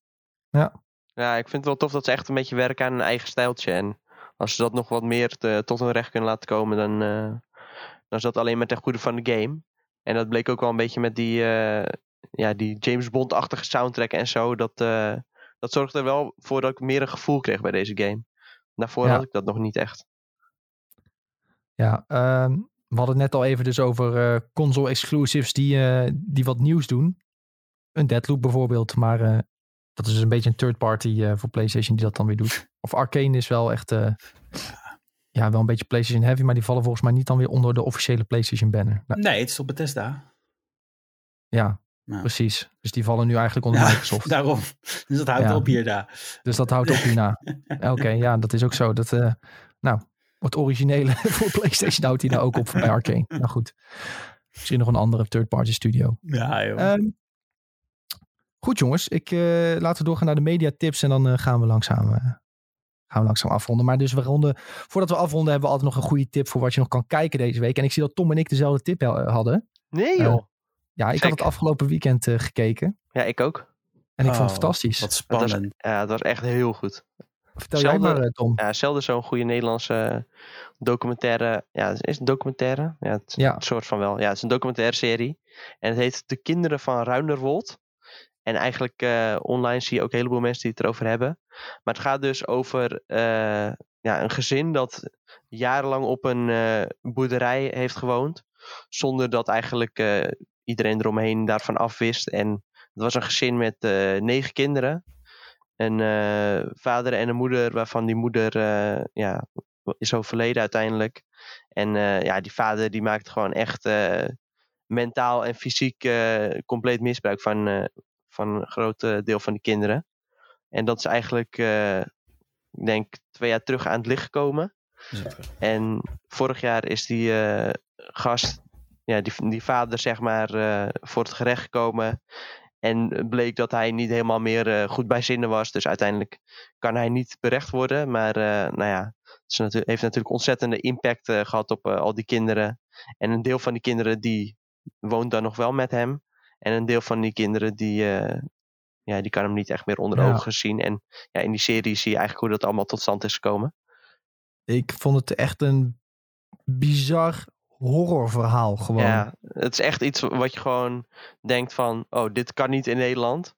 ja, ik vind het wel tof dat ze echt een beetje werken aan een eigen stijltje. En als ze dat nog wat meer te- tot hun recht kunnen laten komen, dan, eh, dan is dat alleen maar ten goede van de game. En dat bleek ook wel een beetje met die, eh, ja, die James Bond-achtige soundtrack en zo. Dat, eh, dat zorgde er wel voor dat ik meer een gevoel kreeg bij deze game. Daarvoor Ja. had ik dat nog niet echt. Ja, ehm, we hadden het net al even dus over eh, console exclusives die, eh, die wat nieuws doen. Een Deadloop bijvoorbeeld, maar eh, dat is dus een beetje een third party eh, voor PlayStation die dat dan weer doet. Of Arcane is wel echt, eh, ja, wel een beetje PlayStation heavy, maar die vallen volgens mij niet dan weer onder de officiële PlayStation banner. Nou, Nee, het is op Bethesda. ja, Precies. Dus die vallen nu eigenlijk onder Ja, Microsoft. daarom. Dus dat houdt Ja. op hierna. Dus dat houdt op hierna. Oké, ja, dat is ook zo. Dat, eh, nou, het originele voor PlayStation houdt hij daar ook op voor bij Arcane. Nou goed, misschien nog een andere third-party studio. Ja, joh. Ehm, goed jongens, ik, eh, laten we doorgaan naar de mediatips en dan eh, gaan, we langzaam, eh, gaan we langzaam afronden. Maar dus we ronden, voordat we afronden hebben we altijd nog een goede tip voor wat je nog kan kijken deze week. En ik zie dat Tom en ik dezelfde tip hadden. Nee joh. Ja, ik had Gek. het afgelopen weekend eh, gekeken ja, ik ook. en ik vond Oh, het fantastisch. Wat Het was, spannend. ja, het was echt heel goed. Vertel jij zelden- maar eh, Tom. Ja, zelden zo'n goede Nederlandse documentaire. Ja, is het een documentaire? Ja, het, Ja. een soort van wel. Ja, het is een documentaire serie. En het heet De Kinderen van Ruinerwold. En eigenlijk uh, online zie je ook een heleboel mensen die het erover hebben. Maar het gaat dus over uh, ja, een gezin dat jarenlang op een uh, boerderij heeft gewoond. Zonder dat eigenlijk iedereen eromheen daarvan afwist. En het was een gezin met negen kinderen. Een vader en een moeder, waarvan die moeder ja, is overleden uiteindelijk. En ja, die vader die maakt gewoon echt mentaal en fysiek compleet misbruik van, van een groot deel van die kinderen. En dat is eigenlijk, uh, ik denk, twee jaar terug aan het licht gekomen. En vorig jaar is die uh, gast, ja, die, die vader, zeg maar, uh, voor het gerecht gekomen. En bleek dat hij niet helemaal meer goed bij zinnen was. Dus uiteindelijk kan hij niet berecht worden. Maar nou ja, het natu heeft natuurlijk ontzettende impact gehad op al die kinderen. En een deel van die kinderen die woont dan nog wel met hem. En een deel van die kinderen die, ja, die kan hem niet echt meer onder ja. ogen zien. En ja, in die serie zie je eigenlijk hoe dat allemaal tot stand is gekomen. Ik vond het echt een bizar horrorverhaal gewoon. Ja, het is echt iets wat je gewoon denkt van, oh, dit kan niet in Nederland.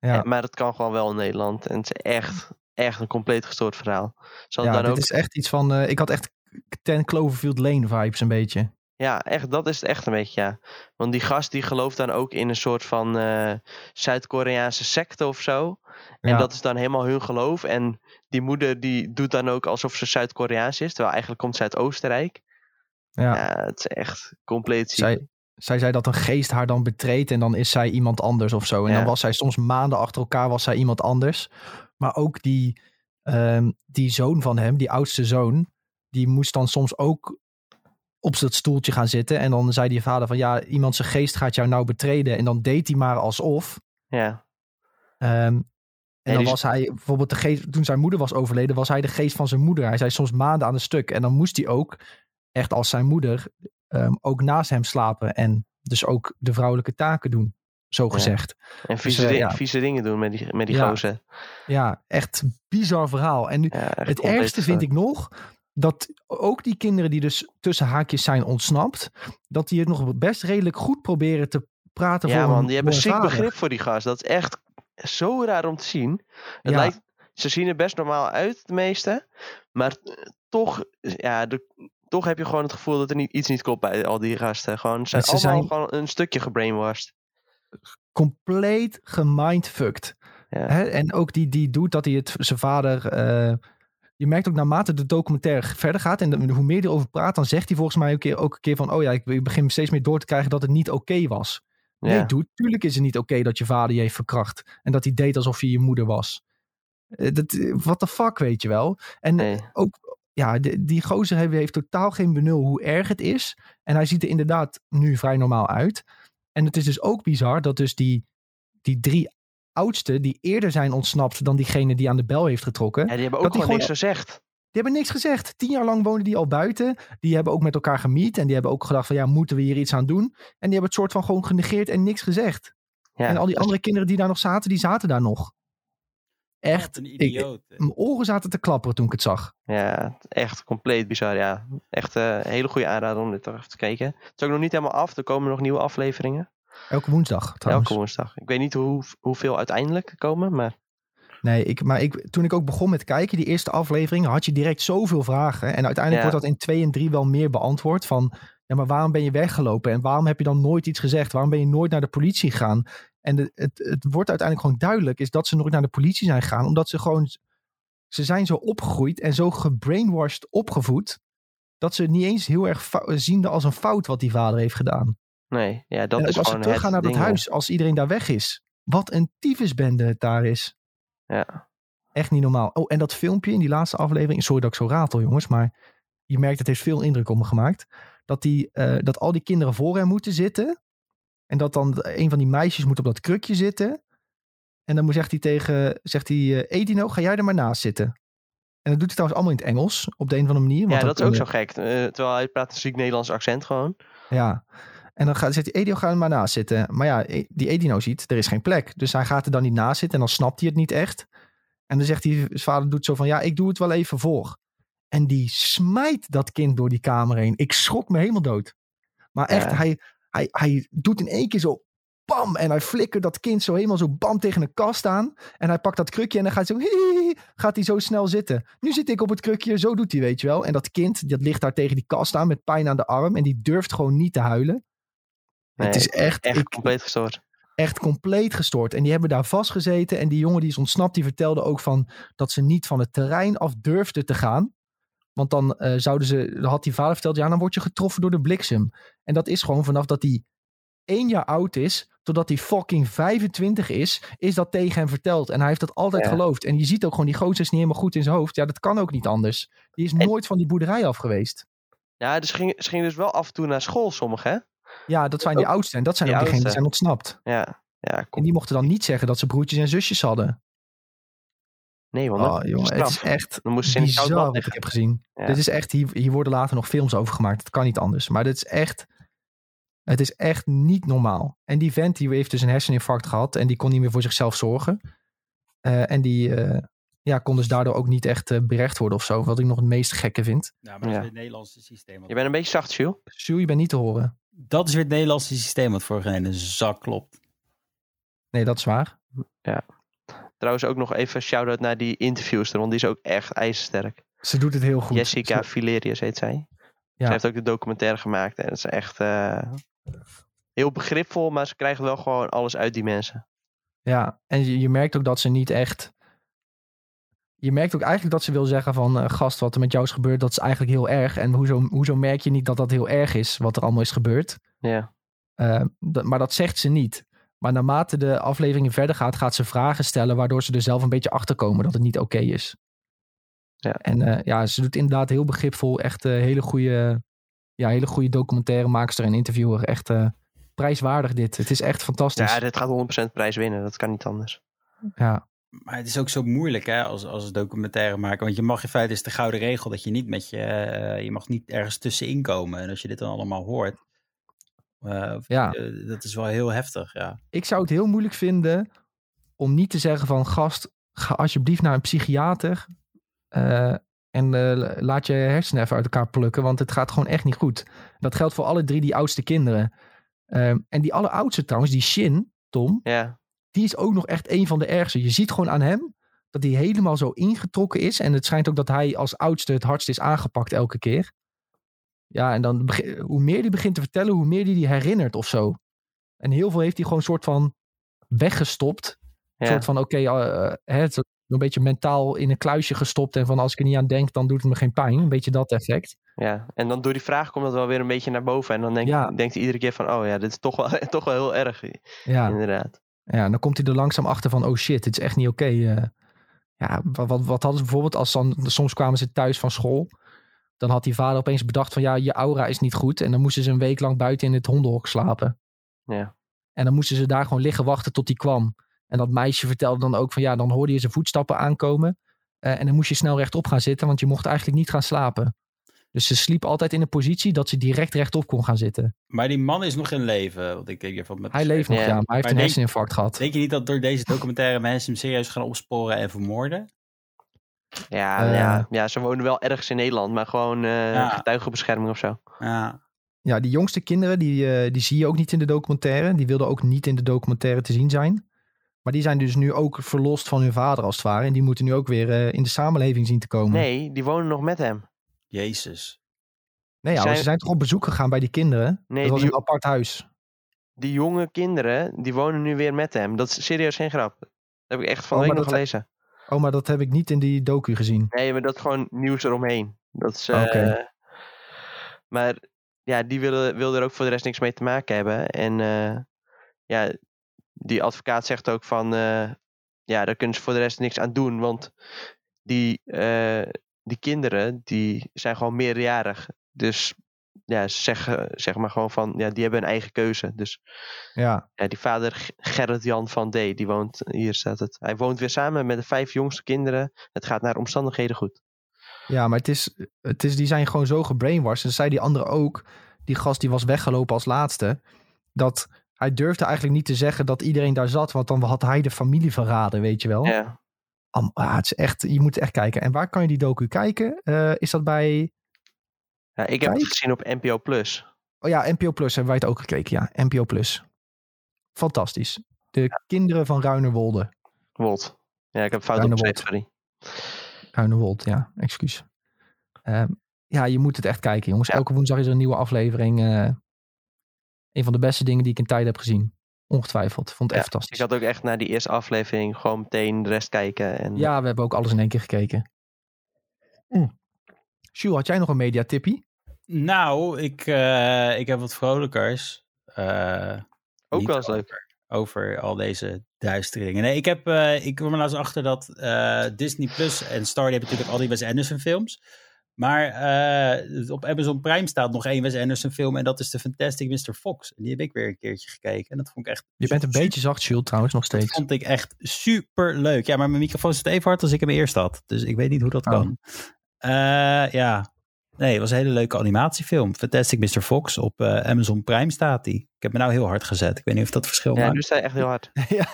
Ja. Maar het kan gewoon wel in Nederland. En het is echt, echt een compleet gestoord verhaal. Zal ja, dan dit ook... is echt iets van, uh, ik had echt Ten Cloverfield Lane vibes een beetje. Ja, echt, dat is het echt een beetje, ja. Want die gast die gelooft dan ook in een soort van uh, Zuid-Koreaanse secte of zo. En ja. dat is dan helemaal hun geloof. En die moeder die doet dan ook alsof ze Zuid-Koreaans is. Terwijl eigenlijk komt ze uit Oostenrijk. Ja, ja het is echt compleet ziek. Zij, zij zei dat een geest haar dan betreedt en dan is zij iemand anders of zo. En ja. dan was zij soms maanden achter elkaar was zij iemand anders. Maar ook die, um, die zoon van hem, die oudste zoon, die moest dan soms ook op dat stoeltje gaan zitten. En dan zei die vader van ja, iemand zijn geest gaat jou nou betreden. En dan deed hij maar alsof. Ja. Um, en dan was hij bijvoorbeeld de geest, toen zijn moeder was overleden, was hij de geest van zijn moeder. Hij zei soms maanden aan een stuk. En dan moest hij ook, echt als zijn moeder, um, ook naast hem slapen. En dus ook de vrouwelijke taken doen, zo gezegd. Ja. En vieze, dus, uh, ja. vieze, dingen doen met die, met die ja. gozer. Ja, echt bizar verhaal. En nu, het ergste vind ik nog, dat ook die kinderen die dus tussen haakjes zijn ontsnapt, dat die het nog best redelijk goed proberen te praten ja, voor man, die hebben ziek begrip voor die gast. Dat is echt zo raar om te zien. Het Ja. lijkt, ze zien er best normaal uit, de meeste. Maar eh, toch, ja, de, toch heb je gewoon het gevoel dat er niet, iets niet klopt bij al die gasten. Gewoon, ze zijn Ja, ze allemaal zijn- gewoon een stukje gebrainwashed. compleet gemindfucked. Ja. Hè? En ook die, die doet dat hij het zijn vader. eh, je merkt ook naarmate de documentaire verder gaat en de- hoe meer hij erover praat, dan zegt hij volgens mij ook, een keer, ook een keer van: Oh ja, ik, begin steeds meer door te krijgen dat het niet oké was. Nee, dude, tuurlijk is het niet oké dat je vader je heeft verkracht. En dat hij deed alsof hij je moeder was. Eh, dat, what the fuck, weet je wel. En Nee. ook, ja, de- die gozer heeft, heeft totaal geen benul hoe erg het is. En hij ziet er inderdaad nu vrij normaal uit. En het is dus ook bizar dat dus die, die drie oudsten die eerder zijn ontsnapt dan diegene die aan de bel heeft getrokken. Ja, die hebben Dat ook die gewoon gewoon- niks gezegd. Die hebben niks gezegd. Tien jaar lang woonden die al buiten. Die hebben ook met elkaar gemiet. En die hebben ook gedacht van ja, moeten we hier iets aan doen? En die hebben het soort van gewoon genegeerd en niks gezegd. Ja, en al die andere kinderen die daar nog zaten, die zaten daar nog. Echt, een ik- idioot. mijn oren zaten te klapperen toen ik het zag. Ja, echt compleet bizar. Ja, echt eh, een hele goede aanrader om dit toch even te kijken. Het is ook nog niet helemaal af. Er komen nog nieuwe afleveringen. Elke woensdag trouwens. Elke woensdag. Ik weet niet hoe, hoeveel uiteindelijk komen, maar Nee, ik, maar ik, toen ik ook begon met kijken, die eerste aflevering, had je direct zoveel vragen. En uiteindelijk Ja. wordt dat in twee en drie wel meer beantwoord. Van, ja, maar waarom ben je weggelopen? En waarom heb je dan nooit iets gezegd? Waarom ben je nooit naar de politie gegaan? En de, het, het wordt uiteindelijk gewoon duidelijk, is dat ze nooit naar de politie zijn gegaan. Omdat ze gewoon, ze zijn zo opgegroeid en zo gebrainwashed opgevoed. Dat ze het niet eens heel erg fou- zien als een fout wat die vader heeft gedaan. nee. Ja, dat en is ook als ze teruggaan naar dat huis, als iedereen daar weg is. Wat een tyfusbende het daar is. Ja. Echt niet normaal. Oh, en dat filmpje in die laatste aflevering. Sorry dat ik zo ratel, jongens. Maar je merkt, het heeft veel indruk op me gemaakt. Dat, die, eh, dat al die kinderen voor hem moeten zitten. En dat dan een van die meisjes moet op dat krukje zitten. En dan zegt hij tegen, zegt hij, eh, Edino, ga jij er maar naast zitten. En dat doet hij trouwens allemaal in het Engels, op de een of andere manier. Ja, want dat is ook eh, zo gek. Eh, terwijl hij praat een ziek Nederlands accent gewoon. Ja. En dan gaat, zegt hij, Edino, ga er maar naast zitten. Maar ja, die Edino ziet, er is geen plek. Dus hij gaat er dan niet naast zitten en dan snapt hij het niet echt. En dan zegt hij, zijn vader doet zo van, ja, ik doe het wel even voor. En die smijt dat kind door die kamer heen. Ik schrok me helemaal dood. Maar echt, Ja. hij, hij, hij doet in één keer zo, bam. En hij flikkert dat kind zo helemaal zo bam tegen een kast aan. En hij pakt dat krukje en dan gaat, zo, hihihi, gaat hij zo snel zitten. Nu zit ik op het krukje, zo doet hij, weet je wel. En dat kind, dat ligt daar tegen die kast aan met pijn aan de arm. En die durft gewoon niet te huilen. Nee, het is echt, Echt ik, compleet gestoord. echt compleet gestoord. En die hebben daar vastgezeten. En die jongen die is ontsnapt, die vertelde ook van dat ze niet van het terrein af durfden te gaan. Want dan eh, zouden ze, had die vader verteld, ja, dan word je getroffen door de bliksem. En dat is gewoon vanaf dat hij één jaar oud is, totdat hij fucking 25 is, is dat tegen hem verteld. En hij heeft dat altijd Ja. geloofd. En je ziet ook gewoon, die gozer is niet helemaal goed in zijn hoofd. Ja, dat kan ook niet anders. Die is En- nooit van die boerderij af geweest. Ja, dus ging, ze gingen dus wel af en toe naar school, sommigen, hè? Ja, dat zijn die oudsten. En dat zijn die ook degenen die zijn ontsnapt. Ja, ja En die mochten dan niet zeggen dat ze broertjes en zusjes hadden. Nee, want Oh, dat is jongen, het is echt Dan koud bizar wat ik heb gezien. Ja. Dit is echt, hier, hier worden later nog films over gemaakt. Het kan niet anders. Maar dit is echt, het is echt niet normaal. En die vent die heeft dus een herseninfarct gehad en die kon niet meer voor zichzelf zorgen. Eh, en die eh, ja, kon dus daardoor ook niet echt eh, berecht worden of zo. Wat ik nog het meest gekke vind. Ja, maar dat is Ja. weer het Nederlandse systeem. Je bent een beetje zacht, Jules. Sjoe, je bent niet te horen. Dat is weer het Nederlandse systeem wat voor geen zak klopt. Nee, dat is waar. Trouwens ook nog even shout-out naar die interviewster, want die is ook echt ijzersterk. Ze doet het heel goed. Jessica Ze- Filerius heet zij. Ja. Zij heeft ook de documentaire gemaakt en het is echt eh, heel begripvol, maar ze krijgen wel gewoon alles uit die mensen. Ja, en je, je merkt ook dat ze niet echt. Je merkt ook eigenlijk dat ze wil zeggen van eh, gast, wat er met jou is gebeurd, dat is eigenlijk heel erg. En hoezo, hoezo merk je niet dat dat heel erg is, wat er allemaal is gebeurd? Ja, Eh, maar dat zegt ze niet. Maar naarmate de aflevering verder gaat, gaat ze vragen stellen, waardoor ze er zelf een beetje achter komen dat het niet oké is. Ja. En eh, ja, ze doet inderdaad heel begripvol, echt een hele goede, ja, hele goede documentaire maakster en interviewer. Echt eh, prijswaardig dit. Het is echt fantastisch. ja dit gaat 100% prijs winnen, dat kan niet anders. ja. Maar het is ook zo moeilijk hè, als, als documentaire maken. Want je mag in feite is de gouden regel dat je niet met je... je mag niet ergens tussenin komen. En als je dit dan allemaal hoort... eh, Ja. eh, dat is wel heel heftig, ja. ik zou het heel moeilijk vinden om niet te zeggen van gast, ga alsjeblieft naar een psychiater eh, en eh, laat je hersenen even uit elkaar plukken, want het gaat gewoon echt niet goed. Dat geldt voor alle drie die oudste kinderen. Ehm, en die alleroudste trouwens, die Shin, Tom, Ja, die is ook nog echt een van de ergste. Je ziet gewoon aan hem dat hij helemaal zo ingetrokken is. En het schijnt ook dat hij als oudste het hardst is aangepakt elke keer. Ja, en dan hoe meer hij begint te vertellen, hoe meer hij die herinnert of zo. En heel veel heeft hij gewoon een soort van weggestopt. Een ja. soort van, oké, eh, eh, hè, het- een beetje mentaal in een kluisje gestopt. En van, als ik er niet aan denk, dan doet het me geen pijn. Een beetje dat effect. ja. En dan door die vraag komt dat wel weer een beetje naar boven. En dan denk, Ja. denkt hij iedere keer van, oh ja, dit is toch wel, toch wel heel erg. Ja. Inderdaad. Ja, en dan komt hij er langzaam achter van, oh shit, dit is echt niet oké. eh. ja, wat, wat, wat hadden ze bijvoorbeeld als dan, soms kwamen ze thuis van school. Dan had die vader opeens bedacht van, ja, je aura is niet goed. En dan moesten ze een week lang buiten in het hondenhok slapen. Ja. En dan moesten ze daar gewoon liggen wachten tot hij kwam. En dat meisje vertelde dan ook van, ja, dan hoorde je zijn voetstappen aankomen. Eh, en dan moest je snel rechtop gaan zitten, want je mocht eigenlijk niet gaan slapen. Dus ze sliep altijd in een positie dat ze direct rechtop kon gaan zitten. Maar die man is nog in leven. Want ik denk hiervan met Hij leeft nog, Ja. ja, maar hij heeft Maar een denk- herseninfarct gehad. Denk je niet dat door deze documentaire mensen hem serieus gaan opsporen en vermoorden? Ja, Eh. ja, ja, ze wonen wel ergens in Nederland, maar gewoon eh Ja. getuigenbescherming of zo. Ja, Ja, die jongste kinderen, die, eh, die zie je ook niet in de documentaire. Die wilden ook niet in de documentaire te zien zijn. Maar die zijn dus nu ook verlost van hun vader als het ware. En die moeten nu ook weer eh, in de samenleving zien te komen. Nee, die wonen nog met hem. Jezus. nee ja, zijn- ze zijn toch op bezoek gegaan bij die kinderen? Nee, dat was die- een apart huis. Die jonge kinderen, die wonen nu weer met hem. Dat is serieus geen grap. Dat heb ik echt van Oh, week nog dat- gelezen. Oh, maar dat heb ik niet in die docu gezien. Nee, maar dat is gewoon nieuws eromheen. Dat is, Oké. Maar ja, die willen, wil er ook voor de rest niks mee te maken hebben. En eh, ja, die advocaat zegt ook van... eh, ja, daar kunnen ze voor de rest niks aan doen. Want die, die kinderen, die zijn gewoon meerjarig. Dus ja, ze zeggen zeg maar gewoon van... Ja, die hebben een eigen keuze. Dus Ja, ja, die vader Gerrit-Jan van D, die woont, hier staat het. Hij woont weer samen met de vijf jongste kinderen. Het gaat naar omstandigheden goed. ja maar het is, het is, die zijn gewoon zo gebrainwashed. En zei die andere ook, die gast die was weggelopen als laatste. Dat hij durfde eigenlijk niet te zeggen dat iedereen daar zat. Want dan had hij de familie verraden, weet je wel. Ja, ah, het is echt, je moet echt kijken. En waar kan je die docu kijken? Eh, is dat bij... ja ik heb het gezien op NPO Plus. Oh ja, NPO Plus hebben wij het ook gekeken. Ja, NPO Plus. fantastisch. De kinderen van Ruinerwolde. Wolt. Ja, ik heb fout opgeschreven, sorry. Ruinerwold, ja, excuus. Ehm, ja, je moet het echt kijken, jongens. Ja. Elke woensdag is er een nieuwe aflevering. eh een van de beste dingen die ik in tijd heb gezien. Ongetwijfeld. Vond het echt Ik fantastisch. had ook echt naar die eerste aflevering gewoon meteen de rest kijken. En, Ja, we hebben ook alles in één keer gekeken. Mm. Jules, had jij nog een mediatippie? Nou, ik, eh, ik heb wat vrolijkers. Eh, ook wel eens leuk. over, al deze duistere dingen. Nee, ik, heb, eh, ik kwam er laatst achter dat eh, Disney Plus en Star die hebben natuurlijk al die Wes Anderson films. Maar eh, op Amazon Prime staat nog één Wes Anderson film en dat is de Fantastic Mr. Fox. En die heb ik weer een keertje gekeken en dat vond ik echt Je bent een beetje zacht, Jules, trouwens, nog Dat steeds. vond ik echt super leuk. Ja, maar mijn microfoon zit even hard als ik hem eerst had. Dus ik weet niet hoe dat Oh. kan. Eh, ja. Nee, het was een hele leuke animatiefilm. Fantastic Mr. Fox. Op eh, Amazon Prime staat die. Ik heb me nou heel hard gezet. Ik weet niet of dat verschil Ja, maakt. nu sta je echt heel hard. ja,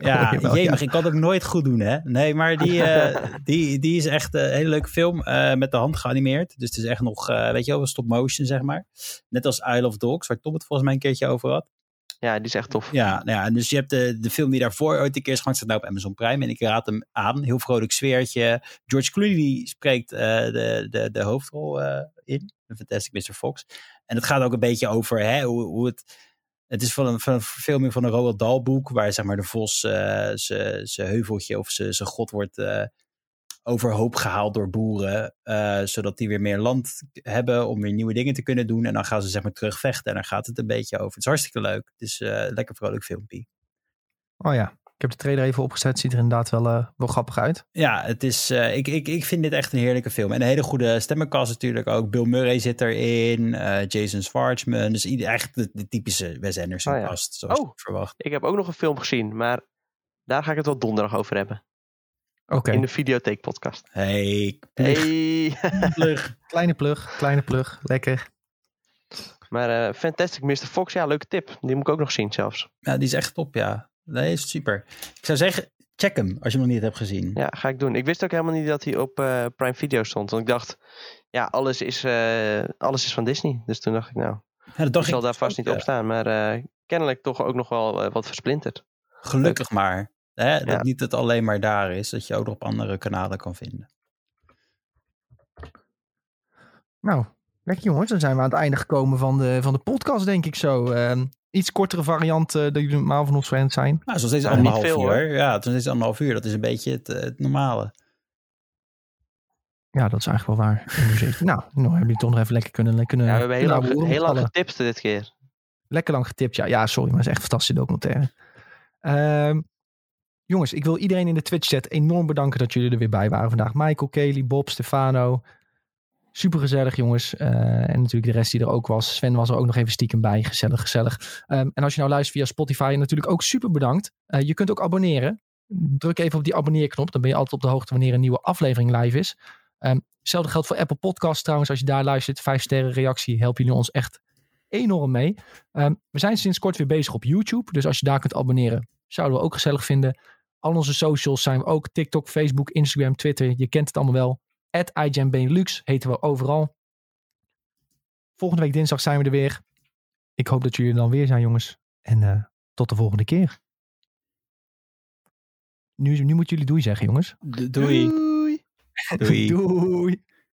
Ja, jemig, ik kan het ook nooit goed doen, hè? Nee, maar die, eh, die, die is echt een hele leuke film. eh, met de hand geanimeerd. Dus het is echt nog, eh, weet je wel, stop motion, zeg maar. Net als Isle of Dogs, waar Tom het volgens mij een keertje over had. Ja, die is echt tof. Ja, nou ja, dus je hebt de, de film die daarvoor ooit een keer is staat nou op Amazon Prime. En ik raad hem aan. Heel vrolijk sfeertje. George Clooney spreekt eh, de, de, de hoofdrol eh, in. De Fantastic Mr. Fox. En het gaat ook een beetje over hè, hoe, hoe het... Het is van een, van een verfilming van een Roald Dahl boek. Waar zeg maar de vos eh, zijn heuveltje of zijn god wordt overhoop gehaald door boeren. eh, zodat die weer meer land hebben om weer nieuwe dingen te kunnen doen. En dan gaan ze zeg maar terug vechten. En daar gaat het een beetje over. Het is hartstikke leuk. Het is eh, een lekker vrolijk filmpje. Oh ja, ik heb de trailer even opgezet. Ziet er inderdaad wel, eh, wel grappig uit. Ja, het is, eh, ik, ik, ik vind dit echt een heerlijke film. En een hele goede stemmenkast natuurlijk ook. Bill Murray zit erin. eh, Jason Schwartzman. Dus ieder, echt de, de typische Wes Anderson Oh ja. cast. Zoals Oh. ik verwacht. Ik heb ook nog een film gezien, maar daar ga ik het wel donderdag over hebben. Oké, In de Videotheek podcast. Hey, plug, Hey. plug. kleine plug, kleine plug. Lekker. maar eh, Fantastic Mr. Fox, ja, leuke tip. Die moet ik ook nog zien zelfs. Ja, die is echt top, ja. Nee, is super. Ik zou zeggen, check hem als je hem nog niet hebt gezien. Ja, ga ik doen. Ik wist ook helemaal niet dat hij op eh, Prime Video stond. Want ik dacht, ja, alles is, eh, alles is van Disney. Dus toen dacht ik, nou, Ja, dat ik dacht zal ik daar dus vast ook, niet op staan. Maar eh, kennelijk toch ook nog wel wat versplinterd. Gelukkig maar. Hè, dat niet het alleen maar daar is. Dat je ook op andere kanalen kan vinden. Nou, lekker jongens. Dan zijn we aan het einde gekomen van de, van de podcast, denk ik zo. Ehm, iets kortere variant eh dat jullie normaal van ons gewend zijn. Nou, zoals deze Nou, anderhalf veel, uur. hoor. Ja, het is deze anderhalf uur. Dat is een beetje het, eh, het normale. Ja, dat is eigenlijk wel waar. Nou, nou hebben jullie toch nog even lekker kunnen, kunnen Ja, we hebben heel lang, heel lang getipt dit keer. Lekker lang getipt, ja. Ja, sorry, maar het is echt een fantastische documentaire. Ehm, jongens, ik wil iedereen in de Twitch-chat enorm bedanken dat jullie er weer bij waren vandaag. Michael, Kelly, Bob, Stefano. Super gezellig, jongens. Eh, en natuurlijk de rest die er ook was. Sven was er ook nog even stiekem bij. Gezellig, gezellig. Ehm, en als je nou luistert via Spotify, natuurlijk ook super bedankt. Eh, je kunt ook abonneren. Druk even op die abonneerknop. Dan ben je altijd op de hoogte wanneer een nieuwe aflevering live is. Ehm, hetzelfde geldt voor Apple Podcasts trouwens. Als je daar luistert, vijf sterren reactie, helpen jullie ons echt enorm mee. Ehm, we zijn sinds kort weer bezig op YouTube. Dus als je daar kunt abonneren, zouden we ook gezellig vinden. Al onze socials zijn we ook. TikTok, Facebook, Instagram, Twitter. Je kent het allemaal wel. At Benelux heten we overal. Volgende week dinsdag zijn we er weer. Ik hoop dat jullie er dan weer zijn, jongens. En eh, tot de volgende keer. Nu, nu moeten jullie doei zeggen, jongens. Doei. Doei. Doei. doei.